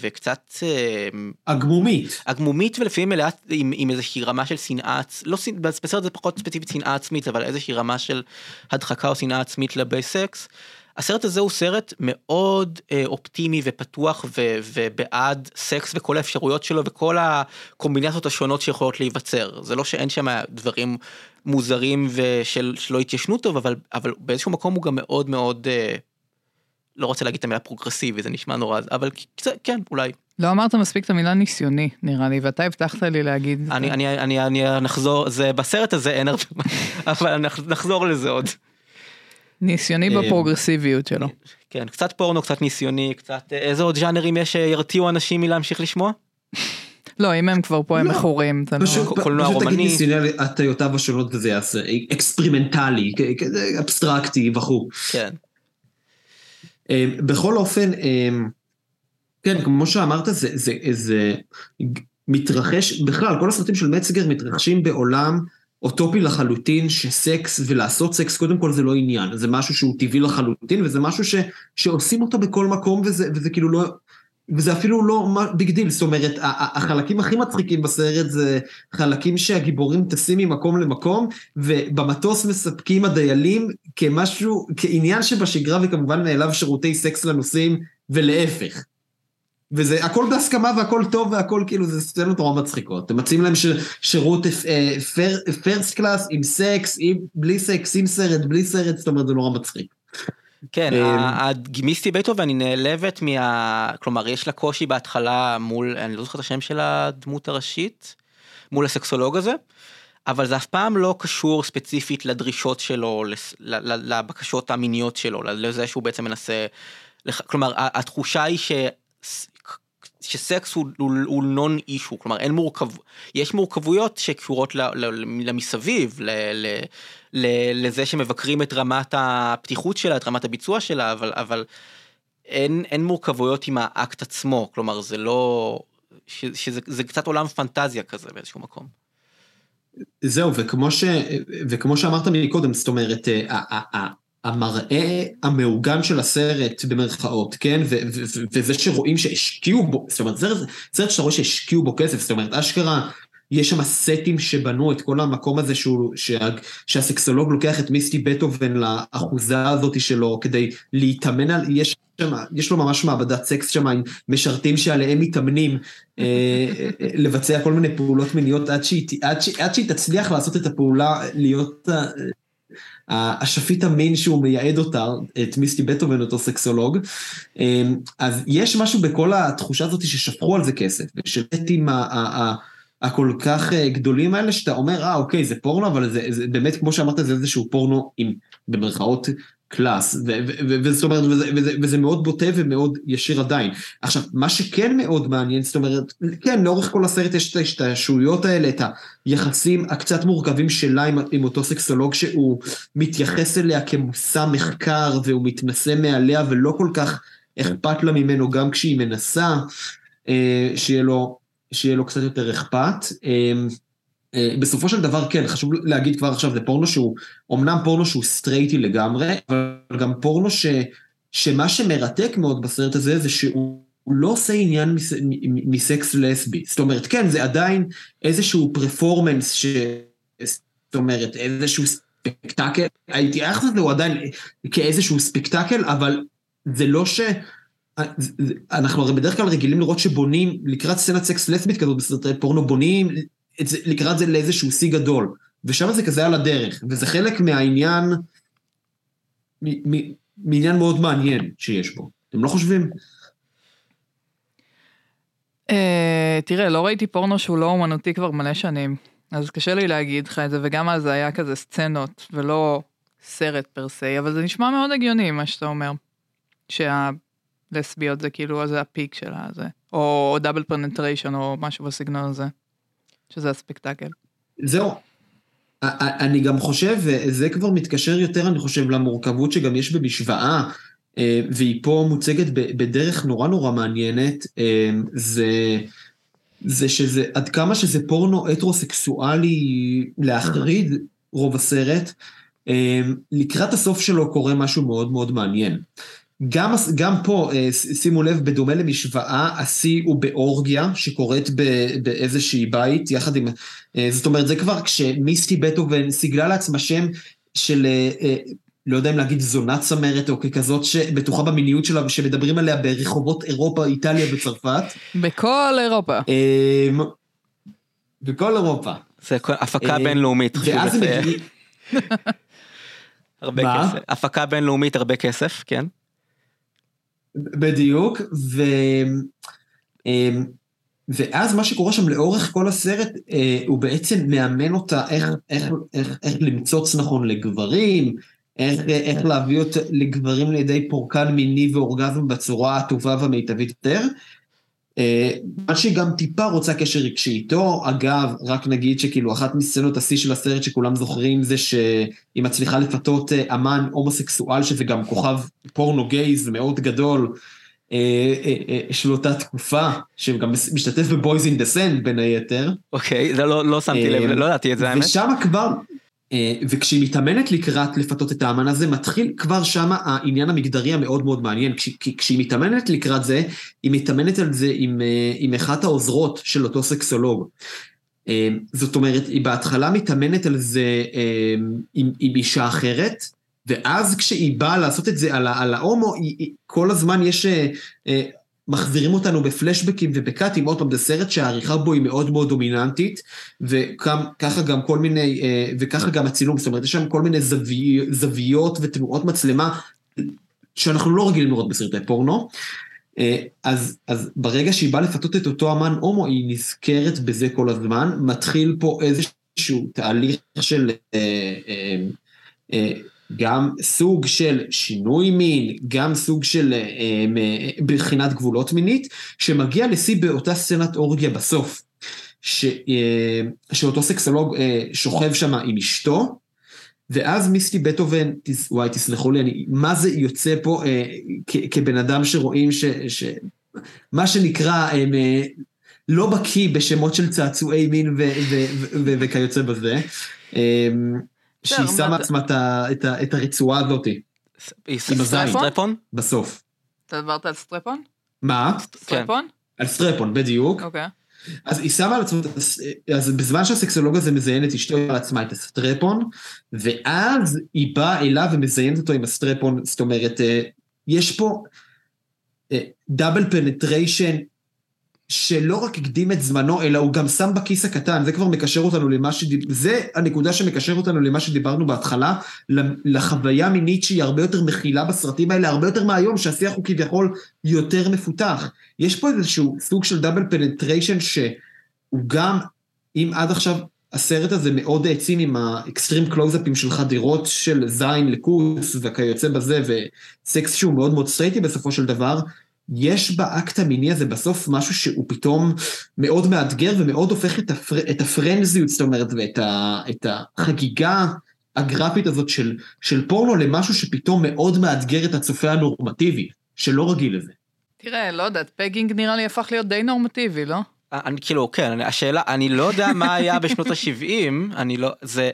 וקצת אה, הגמומית. הגמומית ולפעמים מלאה עם, עם איזושהי רמה של שנאה, לא, בסרט זה פחות ספציפית שנאה עצמית, אבל איזושהי רמה של הדחקה או שנאה עצמית כלפי סקס. הסרט הזה הוא סרט מאוד אה, אופטימי ופתוח ו, ובעד סקס וכל האפשרויות שלו וכל הקומבינציות השונות שיכולות להיווצר. זה לא שאין שם דברים מוזרים ושל, שלא התיישנו טוב, אבל, אבל באיזשהו מקום הוא גם מאוד מאוד, אה, לא רוצה להגיד את המילה פרוגרסיבי, זה נשמע נורא, אבל כן, אולי. לא אמרת מספיק את המילה ניסיוני, נראה לי, ואתה הבטחת לי להגיד. זה. אני, אני, אני, אני נחזור, זה בסרט הזה אין הרבה, מה, אבל נח- נחזור לזה עוד. ניסיוני אה, בפרוגרסיביות שלו. כן, קצת פורנו, קצת ניסיוני, קצת, אה, איזה עוד ז'אנרים יש שירתיעו אנשים מלהמשיך לשמוע? לא, אם הם כבר פה הם לא. מכורים, זה לא... פשוט, קולנוע פשוט תגיד רומני. ניסיוני על הטיותיו השונות וזה יעשה אקספרימנטלי, אבסטרקטי וכו'. כן. אה, בכל אופן, אה, כן, כמו שאמרת, זה, זה, זה מתרחש, בכלל, כל הסרטים של מצגר מתרחשים בעולם אוטופי לחלוטין, שסקס ולעשות סקס, קודם כל זה לא עניין, זה משהו שהוא טבעי לחלוטין, וזה משהו ש, שעושים אותו בכל מקום, וזה, וזה כאילו לא... וזה אפילו לא big deal, זאת אומרת, החלקים הכי מצחיקים בסרט זה חלקים שהגיבורים טסים ממקום למקום, ובמטוס מספקים הדיילים כמשהו, כעניין שבשגרה וכמובן מאליו שירותי סקס לנוסעים, ולהפך. וזה הכל בהסכמה והכל טוב והכל כאילו זה סצנות נורא מצחיקות. הם מציעים להם ש, שירות first class עם סקס, עם, בלי סקס, עם סרט, בלי סרט, זאת אומרת זה נורא מצחיק. כן, אמ, הגימיסטי בטהובן היא נעלבת מה... כלומר, יש לה קושי בהתחלה מול, אני לא זוכר את השם של הדמות הראשית, מול הסקסולוג הזה, אבל זה אף פעם לא קשור ספציפית לדרישות שלו, לבקשות המיניות שלו, לזה שהוא בעצם מנסה... כלומר, התחושה היא ש... שסקס הוא, נון אישו, כלומר אין מורכב, יש מורכבויות שקשורות למסביב, לזה שמבקרים את רמת הפתיחות שלה, את רמת הביצוע שלה, אבל, אבל אין, אין מורכבויות עם האקט עצמו, כלומר זה לא, ש, שזה זה קצת עולם פנטזיה כזה באיזשהו מקום. זהו, וכמו, ש, וכמו שאמרת מקודם, זאת אומרת, אה, ה- ה- ה- המראה המעוגן של הסרט במרכאות, כן? וזה שרואים שהשקיעו בו, זאת אומרת, זה סרט שאתה רואה שהשקיעו בו כסף, זאת אומרת, אשכרה, יש שם סטים שבנו את כל המקום הזה שהוא, שה, שהסקסולוג לוקח את מיסטי בטהובן לאחוזה הזאת שלו כדי להתאמן על, יש שם, יש לו ממש מעבדת סקס שם עם משרתים שעליהם מתאמנים אה, אה, לבצע כל מיני פעולות מיניות עד שהיא, עד, שהיא, עד שהיא תצליח לעשות את הפעולה, להיות השפיט המין שהוא מייעד אותה, את מיסטי בטהובן, אותו סקסולוג. אה, אז יש משהו בכל התחושה הזאת ששפכו על זה כסף. ה- ה- הכל כך אה, גדולים האלה, שאתה אומר, אה, אוקיי, זה פורנו, אבל זה, זה באמת, כמו שאמרת, זה איזשהו פורנו עם, במרכאות, קלאס, וזאת אומרת, וזה, וזה, וזה מאוד בוטה ומאוד ישיר עדיין. עכשיו, מה שכן מאוד מעניין, זאת אומרת, כן, לאורך כל הסרט יש את ההשתעשעויות האלה, את היחסים הקצת מורכבים שלה עם, עם אותו סקסולוג שהוא מתייחס אליה כמושא מחקר, והוא מתנשא מעליה ולא כל כך אכפת לה ממנו, גם כשהיא מנסה, אה, שיהיה לו... שיהיה לו קצת יותר אכפת. אה, בסופו של דבר כן, חשוב להגיד כבר עכשיו, זה פורנו שהוא, אמנם פורנו שהוא סטרייטי לגמרי, אבל גם פורנו ש, שמה שמרתק מאוד בסרט הזה, זה שהוא הוא לא עושה עניין מס, מסקס לסבי. זאת אומרת, כן, זה עדיין איזשהו פרפורמנס, ש... זאת אומרת, איזשהו ספקטקל, הייתי איך לזה הוא עדיין כאיזשהו ספקטקל, אבל זה לא ש... אנחנו הרי בדרך כלל רגילים לראות שבונים לקראת סצנת סקס לסבית כזאת בסרטי פורנו, בונים לקראת זה לאיזשהו שיא גדול. ושם זה כזה על הדרך, וזה חלק מהעניין, מעניין מאוד מעניין שיש בו. אתם לא חושבים? אה, תראה, לא ראיתי פורנו שהוא לא אומנותי כבר מלא שנים, אז קשה לי להגיד לך את זה, וגם אז זה היה כזה סצנות, ולא סרט פר סי, אבל זה נשמע מאוד הגיוני מה שאתה אומר. שהלסביות זה כאילו, זה הפיק שלה, זה, או double penetration, או משהו בסגנון הזה, שזה הספקטקל. זהו. אני גם חושב, וזה כבר מתקשר יותר, אני חושב, למורכבות שגם יש במשוואה, אה, והיא פה מוצגת בדרך נורא נורא מעניינת, אה, זה, זה שזה, עד כמה שזה פורנו הטרוסקסואלי להחריד רוב הסרט, אה, לקראת הסוף שלו קורה משהו מאוד מאוד מעניין. גם, גם פה, אה, שימו לב, בדומה למשוואה, השיא הוא באורגיה שקורית ב- באיזושהי בית, יחד עם... אה, זאת אומרת, זה כבר כשמיסטי בטהובן סיגלה לעצמה שם של, אה, לא יודע אם להגיד זונה צמרת, או ככזאת שבטוחה במיניות שלה ושמדברים עליה ברחובות אירופה, איטליה וצרפת. בכל אירופה. בכל אירופה. זה הפקה בינלאומית, חשוב לציין. הרבה מה? כסף. הפקה בינלאומית, הרבה כסף, כן. בדיוק, ו... אמ, ואז מה שקורה שם לאורך כל הסרט, אה, הוא בעצם מאמן אותה איך, איך, איך, איך למצוץ נכון לגברים, איך, איך להביא אותה לגברים לידי פורקן מיני ואורגזם בצורה הטובה והמיטבית יותר. אה, מה שהיא גם טיפה רוצה קשר רגשי איתו, אגב, רק נגיד שכאילו אחת מסצנות השיא של הסרט שכולם זוכרים זה שהיא מצליחה לפתות אה, אמן הומוסקסואל שזה גם כוכב פורנו גייז מאוד גדול אה, של אותה תקופה, שגם משתתף ב Boys in the Sand בין היתר. אוקיי, זה לא לא שמתי לב, לא ידעתי את זה האמת. ושם כבר, וכשהיא מתאמנת לקראת לפתות את האמן הזה, מתחיל כבר שם העניין המגדרי המאוד מאוד מעניין. כש, כשהיא מתאמנת לקראת זה, היא מתאמנת על זה עם, אה, עם אחת העוזרות של אותו סקסולוג. אה, זאת אומרת, היא בהתחלה מתאמנת על זה עם, עם אישה אחרת, ואז כשהיא באה לעשות את זה על, על ההומו, היא, היא, כל הזמן יש מחזירים אותנו בפלשבקים ובקאטים, עוד פעם, זה סרט שהעריכה בו היא מאוד מאוד דומיננטית, וככה גם כל מיני, אה, וככה גם הצילום, זאת אומרת, יש שם כל מיני זווי, זוויות ותנועות מצלמה שאנחנו לא רגילים לראות בסרטי פורנו. אה, אז, אז ברגע שהיא באה לפתות את אותו אמן הומו, היא נזכרת בזה כל הזמן, מתחיל פה איזשהו תהליך של... אה, אה, אה, גם סוג של שינוי מין, גם סוג של אה, בחינת גבולות מינית, שמגיע לשיא באותה סצנת אורגיה בסוף, ש, אה, שאותו סקסולוג אה, שוכב שם עם אשתו, ואז מיסטי בטהובן, וואי תסלחו לי, אני, מה זה יוצא פה אה, כ, כבן אדם שרואים ש... ש מה שנקרא, הם, אה, לא בקיא בשמות של צעצועי מין וכיוצא בזה. אה, שהיא שמה לעצמה את הרצועה הזאת. היא strap-on? בסוף. אתה דיברת על strap-on? מה? strap-on? על strap-on, בדיוק. אוקיי. אז היא שמה על עצמה, אז בזמן שהסקסולוג הזה מזיין את אשתו על עצמה את ה strap-on, ואז היא באה אליו ומזיינת אותו עם ה strap-on, זאת אומרת, אה, יש פה double אה, penetration שלא רק הקדים את זמנו, אלא הוא גם שם בכיס הקטן, זה כבר מקשר אותנו למה שדיב... זה הנקודה שמקשר אותנו למה שדיברנו בהתחלה, לחוויה מינית שהיא הרבה יותר מכילה בסרטים האלה, הרבה יותר מהיום, שהשיח הוא כביכול יותר מפותח. יש פה איזשהו סוג של double penetration שהוא גם, אם עד עכשיו הסרט הזה מאוד העצים עם האקסטרים קלוזאפים של חדירות של זין לכוס וכיוצא בזה, וסקס שהוא מאוד מאוד סטרייטי בסופו של דבר, יש באקט המיני הזה בסוף משהו שהוא פתאום מאוד מאתגר ומאוד הופך את, הפר, את הפרנזיות, זאת אומרת, ואת ה, את החגיגה הגרפית הזאת של, של פורנו למשהו שפתאום מאוד מאתגר את הצופה הנורמטיבי, שלא רגיל לזה. תראה, לא יודעת, pegging נראה לי הפך להיות די נורמטיבי, לא? אני כאילו, כן, השאלה, אני לא יודע מה היה בשנות ה-70, אני לא, זה,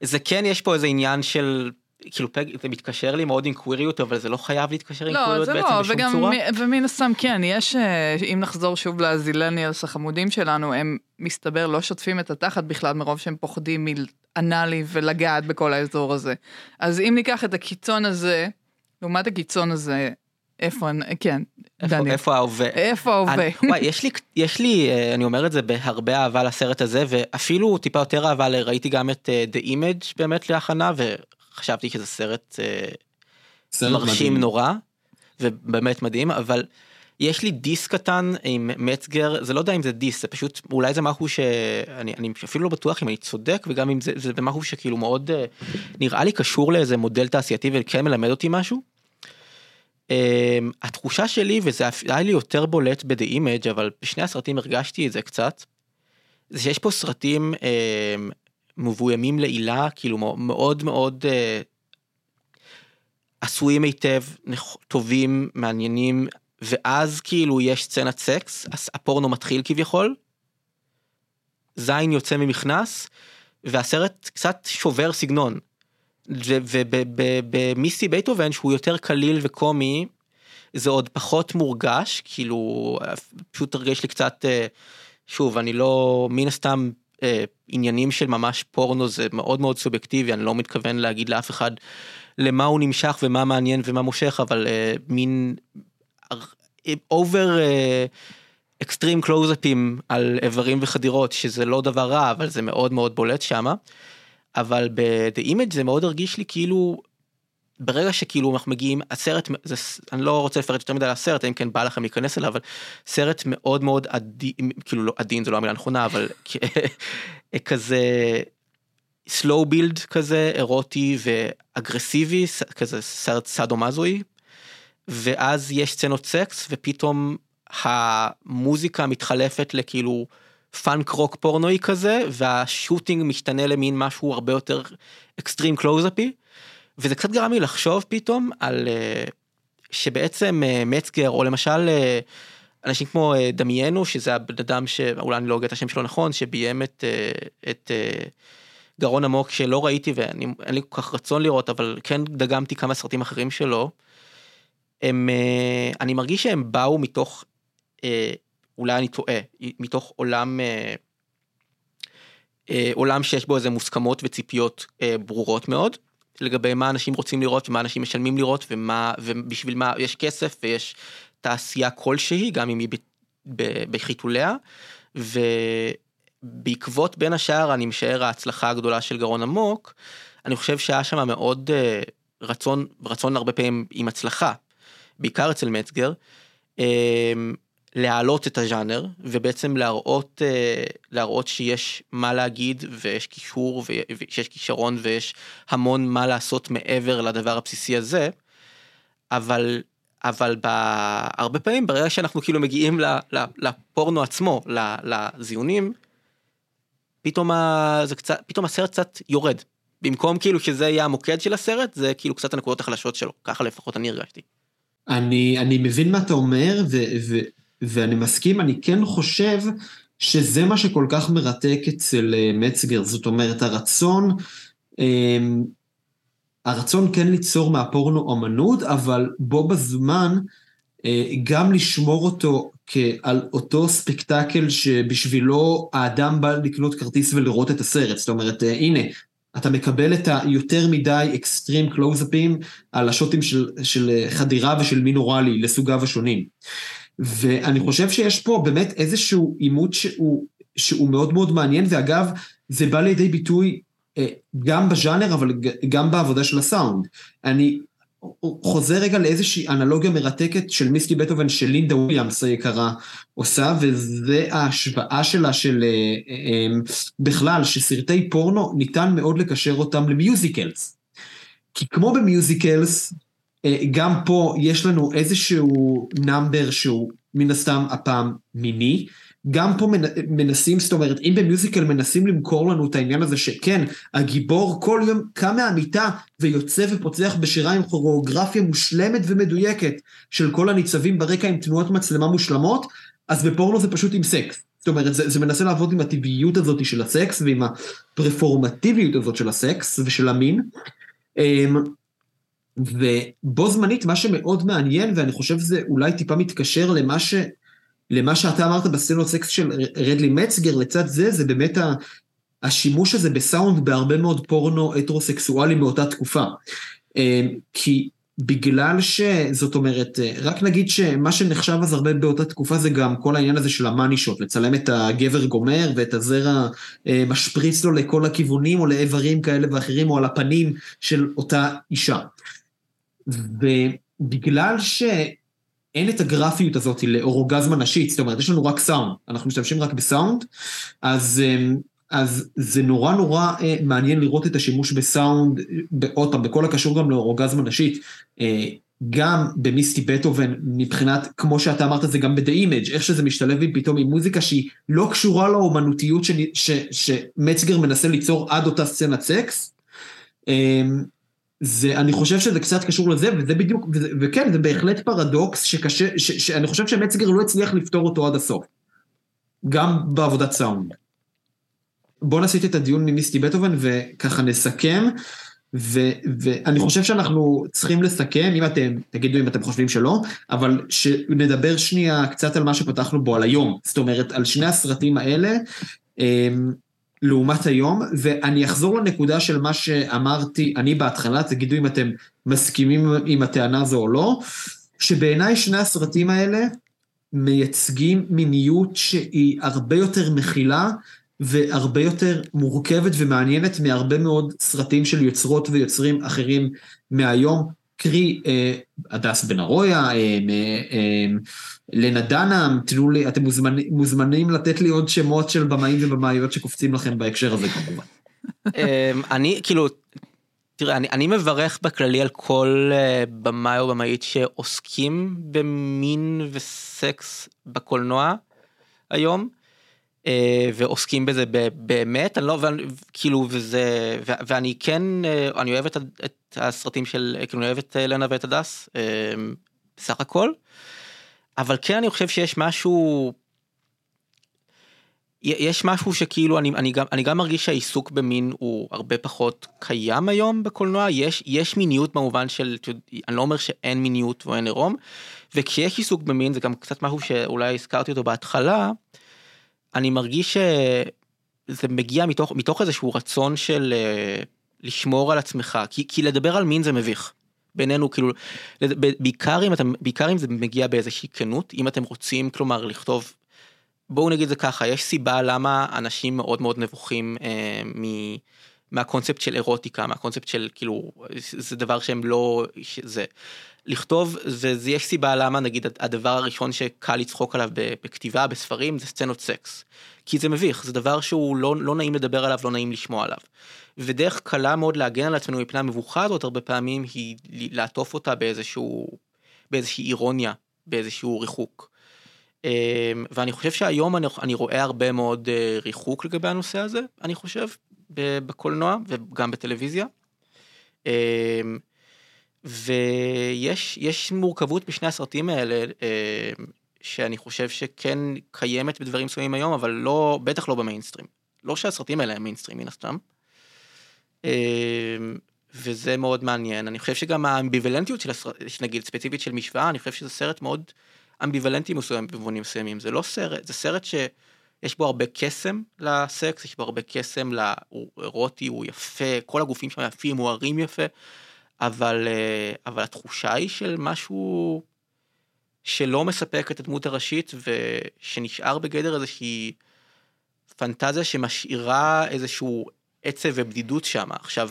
זה כן, יש פה איזה עניין של כאילו פג זה מתקשר לי מאוד עם קוויריות אבל זה לא חייב להתקשר עם לא, קוויריות בעצם לא, בשום וגם, צורה. ומן הסתם כן יש אה, אם נחזור שוב לזילניאלס החמודים שלנו הם מסתבר לא שוטפים את התחת בכלל מרוב שהם פוחדים מאנאלי ולגעת בכל האזור הזה. אז אם ניקח את הקיצון הזה לעומת הקיצון הזה איפה כן דניאל. איפה ההווה איפה ההווה יש לי יש לי אה, אני אומר את זה בהרבה אהבה לסרט הזה ואפילו טיפה יותר אהבה ראיתי גם את אה, The Image באמת להכנה חשבתי שזה סרט, אה, סרט מרשים מדהים. נורא ובאמת מדהים אבל יש לי דיס קטן עם מצגר זה לא יודע אם זה דיס זה פשוט אולי זה משהו שאני אני אפילו לא בטוח אם אני צודק וגם אם זה זה משהו שכאילו מאוד אה, נראה לי קשור לאיזה מודל תעשייתי וכן מלמד אותי משהו. Um, התחושה שלי וזה היה לי יותר בולט ב-The Image אבל בשני הסרטים הרגשתי את זה קצת. זה שיש פה סרטים um, מבוימים לעילה כאילו מאוד מאוד אה, עשויים היטב טובים מעניינים ואז כאילו יש סצנת סקס הפורנו מתחיל כביכול. זין יוצא ממכנס והסרט קצת שובר סגנון. ובמיסי בייטובן שהוא יותר קליל וקומי זה עוד פחות מורגש כאילו פשוט הרגיש לי קצת אה, שוב אני לא מן הסתם אה, עניינים של ממש פורנו זה מאוד מאוד סובייקטיבי אני לא מתכוון להגיד לאף אחד למה הוא נמשך ומה מעניין ומה מושך אבל אה, מין over extreme קלוזאפים על איברים וחדירות שזה לא דבר רע אבל זה מאוד מאוד בולט שמה. אבל ב-The Image זה מאוד הרגיש לי כאילו ברגע שכאילו אנחנו מגיעים הסרט זה אני לא רוצה לפרט יותר מדי על הסרט אם כן בא לכם להיכנס אליו אבל סרט מאוד מאוד עדין כאילו לא עדין זה לא המילה הנכונה אבל כזה slow build כזה אירוטי ואגרסיבי כזה סרט סאדו מאזו ואז יש סצנות סקס ופתאום המוזיקה מתחלפת לכאילו פאנק רוק פורנואי כזה וה shooting משתנה למין משהו הרבה יותר אקסטרים קלוזאפי. וזה קצת גרם לי לחשוב פתאום על uh, שבעצם uh, מצגר או למשל uh, אנשים כמו דמיינו שזה הבן אדם שאולי אני לא אגיד את השם שלו נכון שביים את, את גרון עמוק שלא ראיתי ואין לי כל כך רצון לראות אבל כן דגמתי כמה סרטים אחרים שלו. הם אה, אני מרגיש שהם באו מתוך אה, אולי אני טועה מתוך עולם אה, עולם שיש בו איזה מוסכמות וציפיות ברורות מאוד לגבי מה אנשים רוצים לראות ומה אנשים משלמים לראות ומה ובשביל מה יש כסף ויש תעשייה כלשהי גם אם היא בחיתוליה. ובעקבות בין השאר אני משער ההצלחה הגדולה של גרון עמוק אני חושב שהיה שם מאוד רצון רצון הרבה פעמים עם הצלחה בעיקר אצל מצגר, אמ, להעלות את הז'אנר ובעצם להראות אה, להראות שיש מה להגיד ויש קישור ויש כישרון ויש המון מה לעשות מעבר לדבר הבסיסי הזה. אבל אבל הרבה פעמים ברגע שאנחנו כאילו מגיעים לפורנו עצמו לזיונים פתאום זה קצת פתאום הסרט קצת יורד במקום כאילו שזה יהיה המוקד של הסרט זה כאילו קצת הנקודות החלשות שלו ככה לפחות אני הרגשתי. אני, אני מבין מה אתה אומר, ו, ואני מסכים, אני כן חושב שזה מה שכל כך מרתק אצל אה, מצגר, זאת אומרת, הרצון, אמ, הרצון כן ליצור מהפורנו אמנות, אבל בו בזמן אה, גם לשמור אותו כעל אותו ספקטקל שבשבילו האדם בא לקנות כרטיס ולראות את הסרט. זאת אומרת, אה, הנה, אתה מקבל את היותר מדי אקסטרים קלוזאפים על השוטים של, של חדירה ושל מין אוראלי לסוגיו השונים. ואני חושב שיש פה באמת איזשהו עימות שהוא, שהוא מאוד מאוד מעניין, ואגב, זה בא לידי ביטוי אה, גם בז'אנר, אבל גם בעבודה של הסאונד. אני חוזר רגע לאיזושהי אנלוגיה מרתקת של מיסטי בטהובן של לינדה וויליאמס היקרה עושה, וזה ההשוואה שלה של אה, אה, בכלל, שסרטי פורנו ניתן מאוד לקשר אותם למיוזיקלס. כי כמו ב musicals, גם פה יש לנו איזשהו number שהוא מן הסתם הפעם מיני, גם פה מנסים, זאת אומרת, אם ב musical מנסים למכור לנו את העניין הזה שכן, הגיבור כל יום קם מהמיטה ויוצא ופוצח בשירה עם כוריאוגרפיה מושלמת ומדויקת של כל הניצבים ברקע עם תנועות מצלמה מושלמות, אז בפורנו זה פשוט עם סקס. זאת אומרת, זה, זה מנסה לעבוד עם הטבעיות הזאת של הסקס ועם הפרפורמטיביות הזאת של הסקס ושל המין. ובו זמנית, מה שמאוד מעניין, ואני חושב שזה אולי טיפה מתקשר למה ש... למה שאתה אמרת בסצנות סקס של רדלי מצגר, לצד זה, זה באמת השימוש הזה בסאונד בהרבה מאוד פורנו הטרוסקסואלי מאותה תקופה. אה, כי בגלל שזאת אומרת, אה, רק נגיד שמה שנחשב אז הרבה באותה תקופה זה גם כל העניין הזה של המאני שוט, לצלם את הגבר גומר ואת הזרע אה, משפריץ לו לכל הכיוונים או לאיברים כאלה ואחרים או על הפנים של אותה אישה. ובגלל ש... אין את הגרפיות הזאת לאורגזמה נשית, זאת אומרת, יש לנו רק סאונד, אנחנו משתמשים רק בסאונד, אז, אמ, אז זה נורא נורא אה, מעניין לראות את השימוש בסאונד, עוד פעם, בכל הקשור גם לאורגזמה נשית, אה, גם במיסטי בטהובן, מבחינת, כמו שאתה אמרת, זה גם ב-The Image, איך שזה משתלב עם פתאום עם מוזיקה שהיא לא קשורה לאומנותיות שמצגר מנסה ליצור עד אותה סצנת סקס. אמ, זה, אני חושב שזה קצת קשור לזה, וזה בדיוק, וזה, וכן, זה בהחלט פרדוקס שקשה, ש, שאני חושב שמצגר לא הצליח לפתור אותו עד הסוף. גם בעבודת סאונד. בואו נסיט את הדיון ממיסטי בטהובן וככה נסכם, ו, ואני חושב שאנחנו צריכים לסכם, אם אתם, תגידו אם אתם חושבים שלא, אבל שנדבר שנייה קצת על מה שפתחנו בו על היום. זאת אומרת, על שני הסרטים האלה. לעומת היום, ואני אחזור לנקודה של מה שאמרתי אני בהתחלה, תגידו אם אתם מסכימים עם הטענה הזו או לא, שבעיניי שני הסרטים האלה מייצגים מיניות שהיא הרבה יותר מכילה והרבה יותר מורכבת ומעניינת מהרבה מאוד סרטים של יוצרות ויוצרים אחרים מהיום, קרי אה, הדס בן ארויה, אה, אה, לנה דנאם, אתם מוזמנים, מוזמנים לתת לי עוד שמות של במאים ובמאיות שקופצים לכם בהקשר הזה כמובן. אמ, אני כאילו, תראה, אני, אני מברך בכללי על כל במאי או במאית שעוסקים במין וסקס בקולנוע היום. Uh, ועוסקים בזה באמת אני לא כאילו וזה ואני כן uh, אני אוהב את, את הסרטים של כאילו אני אוהב את לנה ואת הדס בסך הכל. אבל כן אני חושב שיש משהו יש משהו שכאילו אני, אני, גם, אני גם מרגיש שהעיסוק במין הוא הרבה פחות קיים היום בקולנוע, יש, יש מיניות במובן של, אני לא אומר שאין מיניות ואין עירום, וכשיש עיסוק במין זה גם קצת משהו שאולי הזכרתי אותו בהתחלה, אני מרגיש שזה מגיע מתוך, מתוך איזשהו רצון של uh, לשמור על עצמך, כי, כי לדבר על מין זה מביך. בינינו כאילו בעיקר אם אתם בעיקר אם זה מגיע באיזושהי כנות אם אתם רוצים כלומר לכתוב בואו נגיד זה ככה יש סיבה למה אנשים מאוד מאוד נבוכים אה, מ... מהקונספט של אירוטיקה מהקונספט של כאילו זה דבר שהם לא זה לכתוב זה, זה יש סיבה למה נגיד הדבר הראשון שקל לצחוק עליו בכתיבה בספרים זה סצנות סקס כי זה מביך זה דבר שהוא לא, לא נעים לדבר עליו לא נעים לשמוע עליו. ודרך קלה מאוד להגן על עצמנו מפני המבוכה הזאת הרבה פעמים היא לעטוף אותה באיזשהו באיזושהי אירוניה באיזשהו ריחוק. אמ, ואני חושב שהיום אני, אני רואה הרבה מאוד אה, ריחוק לגבי הנושא הזה, אני חושב, בקולנוע וגם בטלוויזיה. ויש מורכבות בשני הסרטים האלה, אמ, שאני חושב שכן קיימת בדברים מסוימים היום, אבל לא, בטח לא במיינסטרים. לא שהסרטים האלה הם מיינסטרים מן הסתם. וזה מאוד מעניין. אני חושב שגם האמביוולנטיות של הסרט, נגיד ספציפית של משוואה, אני חושב שזה סרט מאוד אמביוולנטי מסוים במובנים מסוימים. זה לא סרט, זה סרט שיש בו הרבה קסם לסקס, יש בו הרבה קסם, אירוטי, הוא יפה, כל הגופים שם יפים, מוארים יפה, אבל, אה, אבל התחושה היא של משהו שלא מספק את הדמות הראשית ושנשאר בגדר איזושהי פנטזיה שמשאירה איזשהו עצב ובדידות שם. עכשיו,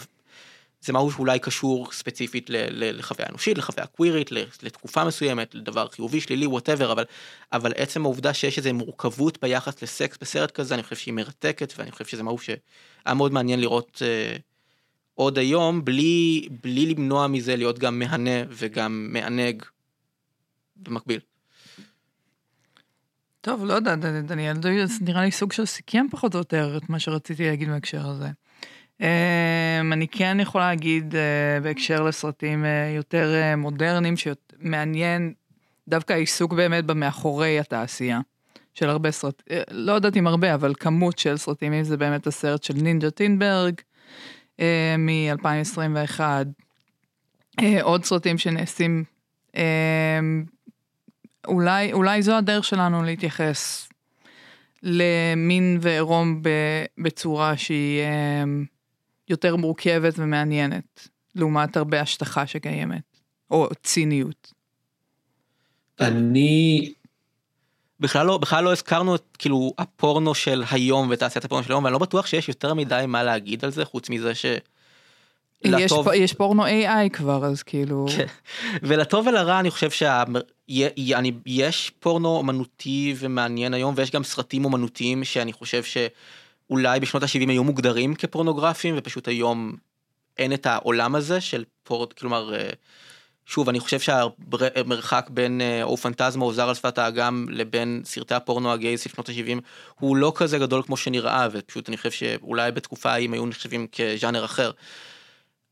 זה משהו שאולי קשור ספציפית לחוויה אנושית, לחוויה קווירית, לתקופה מסוימת, לדבר חיובי, שלילי, whatever, אבל, אבל עצם העובדה שיש איזו מורכבות ביחס לסקס בסרט כזה, אני חושב שהיא מרתקת, ואני חושב שזה משהו שהיה מאוד מעניין לראות אה, עוד היום, בלי, בלי למנוע מזה להיות גם מהנה וגם מענג במקביל. טוב, לא יודע, דניאל, נראה לי סוג של סיכם פחות או יותר את מה שרציתי להגיד בהקשר הזה. אמ, אני כן יכולה להגיד אה, בהקשר לסרטים אה, יותר אה, מודרניים, שמעניין דווקא העיסוק באמת במאחורי התעשייה. של הרבה סרטים, לא יודעת אם הרבה, אבל כמות של סרטים, אם זה באמת הסרט של נינג'ה טינברג מ-2021, עוד סרטים שנעשים, אולי, אולי זו הדרך שלנו להתייחס למין ועירום בצורה שהיא יותר מורכבת ומעניינת, לעומת הרבה השטחה שקיימת, או ציניות. אני... בכלל לא, בכלל לא הזכרנו את כאילו הפורנו של היום ותעשיית הפורנו של היום, ואני לא בטוח שיש יותר מדי מה להגיד על זה, חוץ מזה ש... יש, לטוב... פ, יש פורנו AI כבר, אז כאילו... כן. ולטוב ולרע אני חושב שיש פורנו אומנותי ומעניין היום, ויש גם סרטים אומנותיים שאני חושב ש... אולי בשנות ה-70 היו מוגדרים כפורנוגרפיים ופשוט היום אין את העולם הזה של פורט, כלומר, אה, שוב, אני חושב שהמרחק בין אה, או פנטזמה או זר על שפת האגם לבין סרטי הפורנו הגייז של שנות ה-70 הוא לא כזה גדול כמו שנראה, ופשוט אני חושב שאולי בתקופה ההיא היו נחשבים כז'אנר אחר.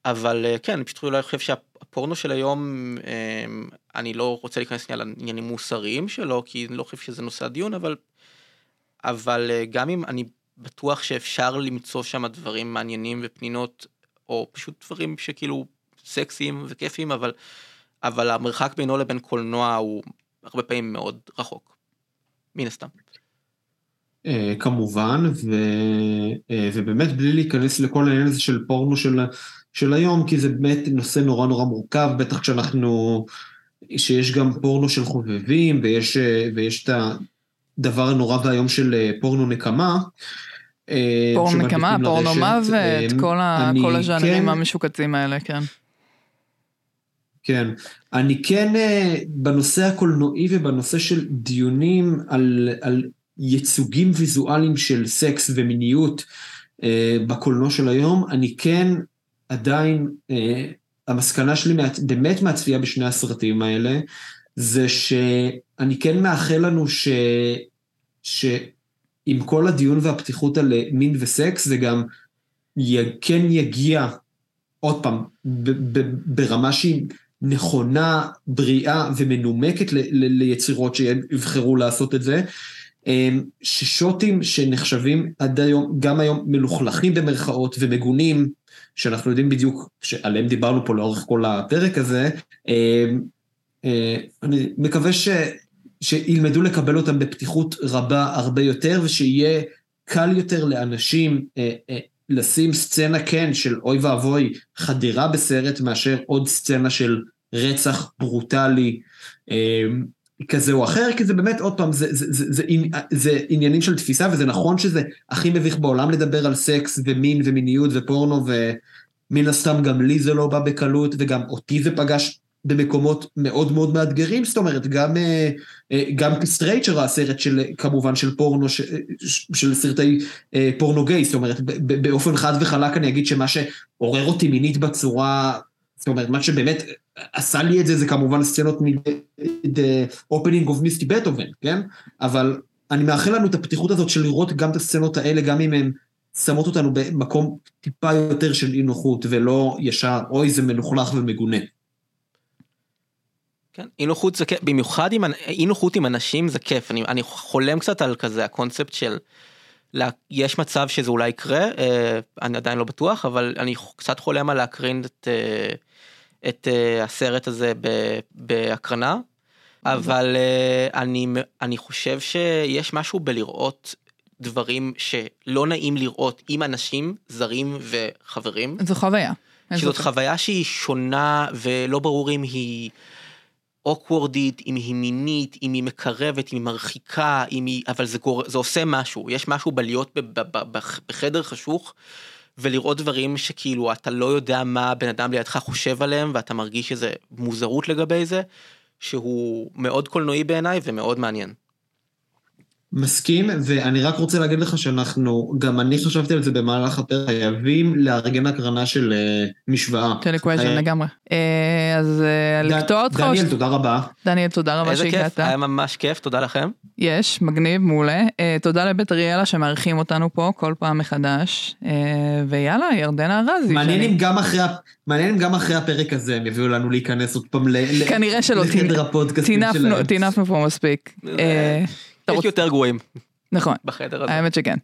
אבל אה, כן, אני פשוט אולי חושב שהפורנו של היום, אני לא רוצה להיכנס לעניינים מוסריים שלו, כי אני לא חושב שזה נושא הדיון, אבל, אבל גם אם אני בטוח שאפשר למצוא שם דברים מעניינים ופנינות, או פשוט דברים שכאילו סקסיים וכיפיים, אבל, אבל המרחק בינו לבין קולנוע הוא הרבה פעמים מאוד רחוק, מן הסתם. אה, כמובן, ו, אה, ובאמת בלי להיכנס לכל העניין הזה של פורנו של, של היום, כי זה באמת נושא נורא נורא מורכב, בטח כשאנחנו, שיש גם פורנו של חובבים, ויש, אה, ויש את הדבר הנורא והיום של פורנו נקמה. פורנו נקמה, פורנו מוות, כל, כל הז'אנרים כן, המשוקצים האלה, כן. כן, אני כן אה, בנושא הקולנועי ובנושא של דיונים על, על ייצוגים ויזואליים של סקס ומיניות בקולנוע של היום, אני כן עדיין, המסקנה שלי באמת מהצפייה בשני הסרטים האלה, זה שאני כן מאחל לנו ש... ש... עם כל הדיון והפתיחות על אה, מין וסקס, זה גם כן יגיע, עוד פעם, ברמה שהיא נכונה, בריאה ומנומקת ליצירות שיבחרו לעשות את זה, אמ, ששוטים שנחשבים עד היום, גם היום מלוכלכים במרכאות ומגונים, שאנחנו יודעים בדיוק, שעליהם דיברנו פה לאורך כל הפרק הזה, אמ, אה, אני מקווה ש, שילמדו לקבל אותם בפתיחות רבה הרבה יותר, ושיהיה קל יותר לאנשים אה, אה, לשים סצנה כן של אוי ואבוי חדירה בסרט מאשר עוד סצנה של רצח ברוטלי אה, כזה או אחר, כי זה באמת, עוד פעם, זה, זה, זה, זה, זה, עניינים של תפיסה, וזה נכון שזה הכי מביך בעולם לדבר על סקס ומין ומיניות ופורנו, ומן הסתם גם לי זה לא בא בקלות, וגם אותי זה פגש במקומות מאוד מאוד מאתגרים, זאת אומרת, גם, אה, אה, גם כסטרייט שראה סרט של, כמובן, של פורנו, של סרטי אה, פורנו גיי, זאת אומרת, באופן חד וחלק אני אגיד שמה שעורר אותי מינית בצורה, זאת אומרת, מה שבאמת עשה לי את זה, זה כמובן סצנות מ-The Opening of Misty Beethoven, כן? אבל אני מאחל לנו את הפתיחות הזאת של לראות גם את הסצנות האלה, גם אם הן שמות אותנו במקום טיפה יותר של אי נוחות, ולא ישר, אוי, זה מלוכלך ומגונה. כן, אי נוחות זה כיף, במיוחד עם, אי נוחות עם אנשים זה כיף, אני, אני חולם קצת על כזה הקונספט של, לה, יש מצב שזה אולי יקרה, אה, אני עדיין לא בטוח, אבל אני קצת חולם על להקרין את, אה, את אה, הסרט הזה ב, בהקרנה, אבל אה, אני, אני חושב שיש משהו בלראות דברים שלא נעים לראות עם אנשים זרים וחברים. זו חוויה. שזאת חוויה שהיא שונה ולא ברור אם היא אוקוורדית, אם היא מינית, אם היא מקרבת, אם היא מרחיקה, אם היא... אבל זה, גור... זה עושה משהו, יש משהו בלהיות. בחדר חשוך ולראות דברים שכאילו אתה לא יודע מה הבן אדם לידך חושב עליהם ואתה מרגיש איזה מוזרות לגבי זה, שהוא מאוד קולנועי בעיניי ומאוד מעניין. מסכים, ואני רק רוצה להגיד לך שאנחנו, גם אני חשבתי על זה במהלך הפרק, חייבים לארגן הקרנה של uh, משוואה. של Equation לגמרי. Uh, אז uh, לקטוע אותך. דניאל, תודה רבה. דניאל, תודה רבה שהגעת. איזה כיף, היה ממש כיף, תודה לכם. יש, מגניב, מעולה. Uh, תודה לבית אריאלה שמארחים אותנו פה כל פעם מחדש. Uh, ויאללה, ירדנה ארזי. מעניין אם גם אחרי, מעניין אם גם אחרי הפרק הזה הם יביאו לנו להיכנס עוד פעם כנראה שלא, לחדר הפודקאסטים שלהם. טינפנו פה מספיק. יש יותר גרועים. נכון. בחדר הזה. האמת שכן.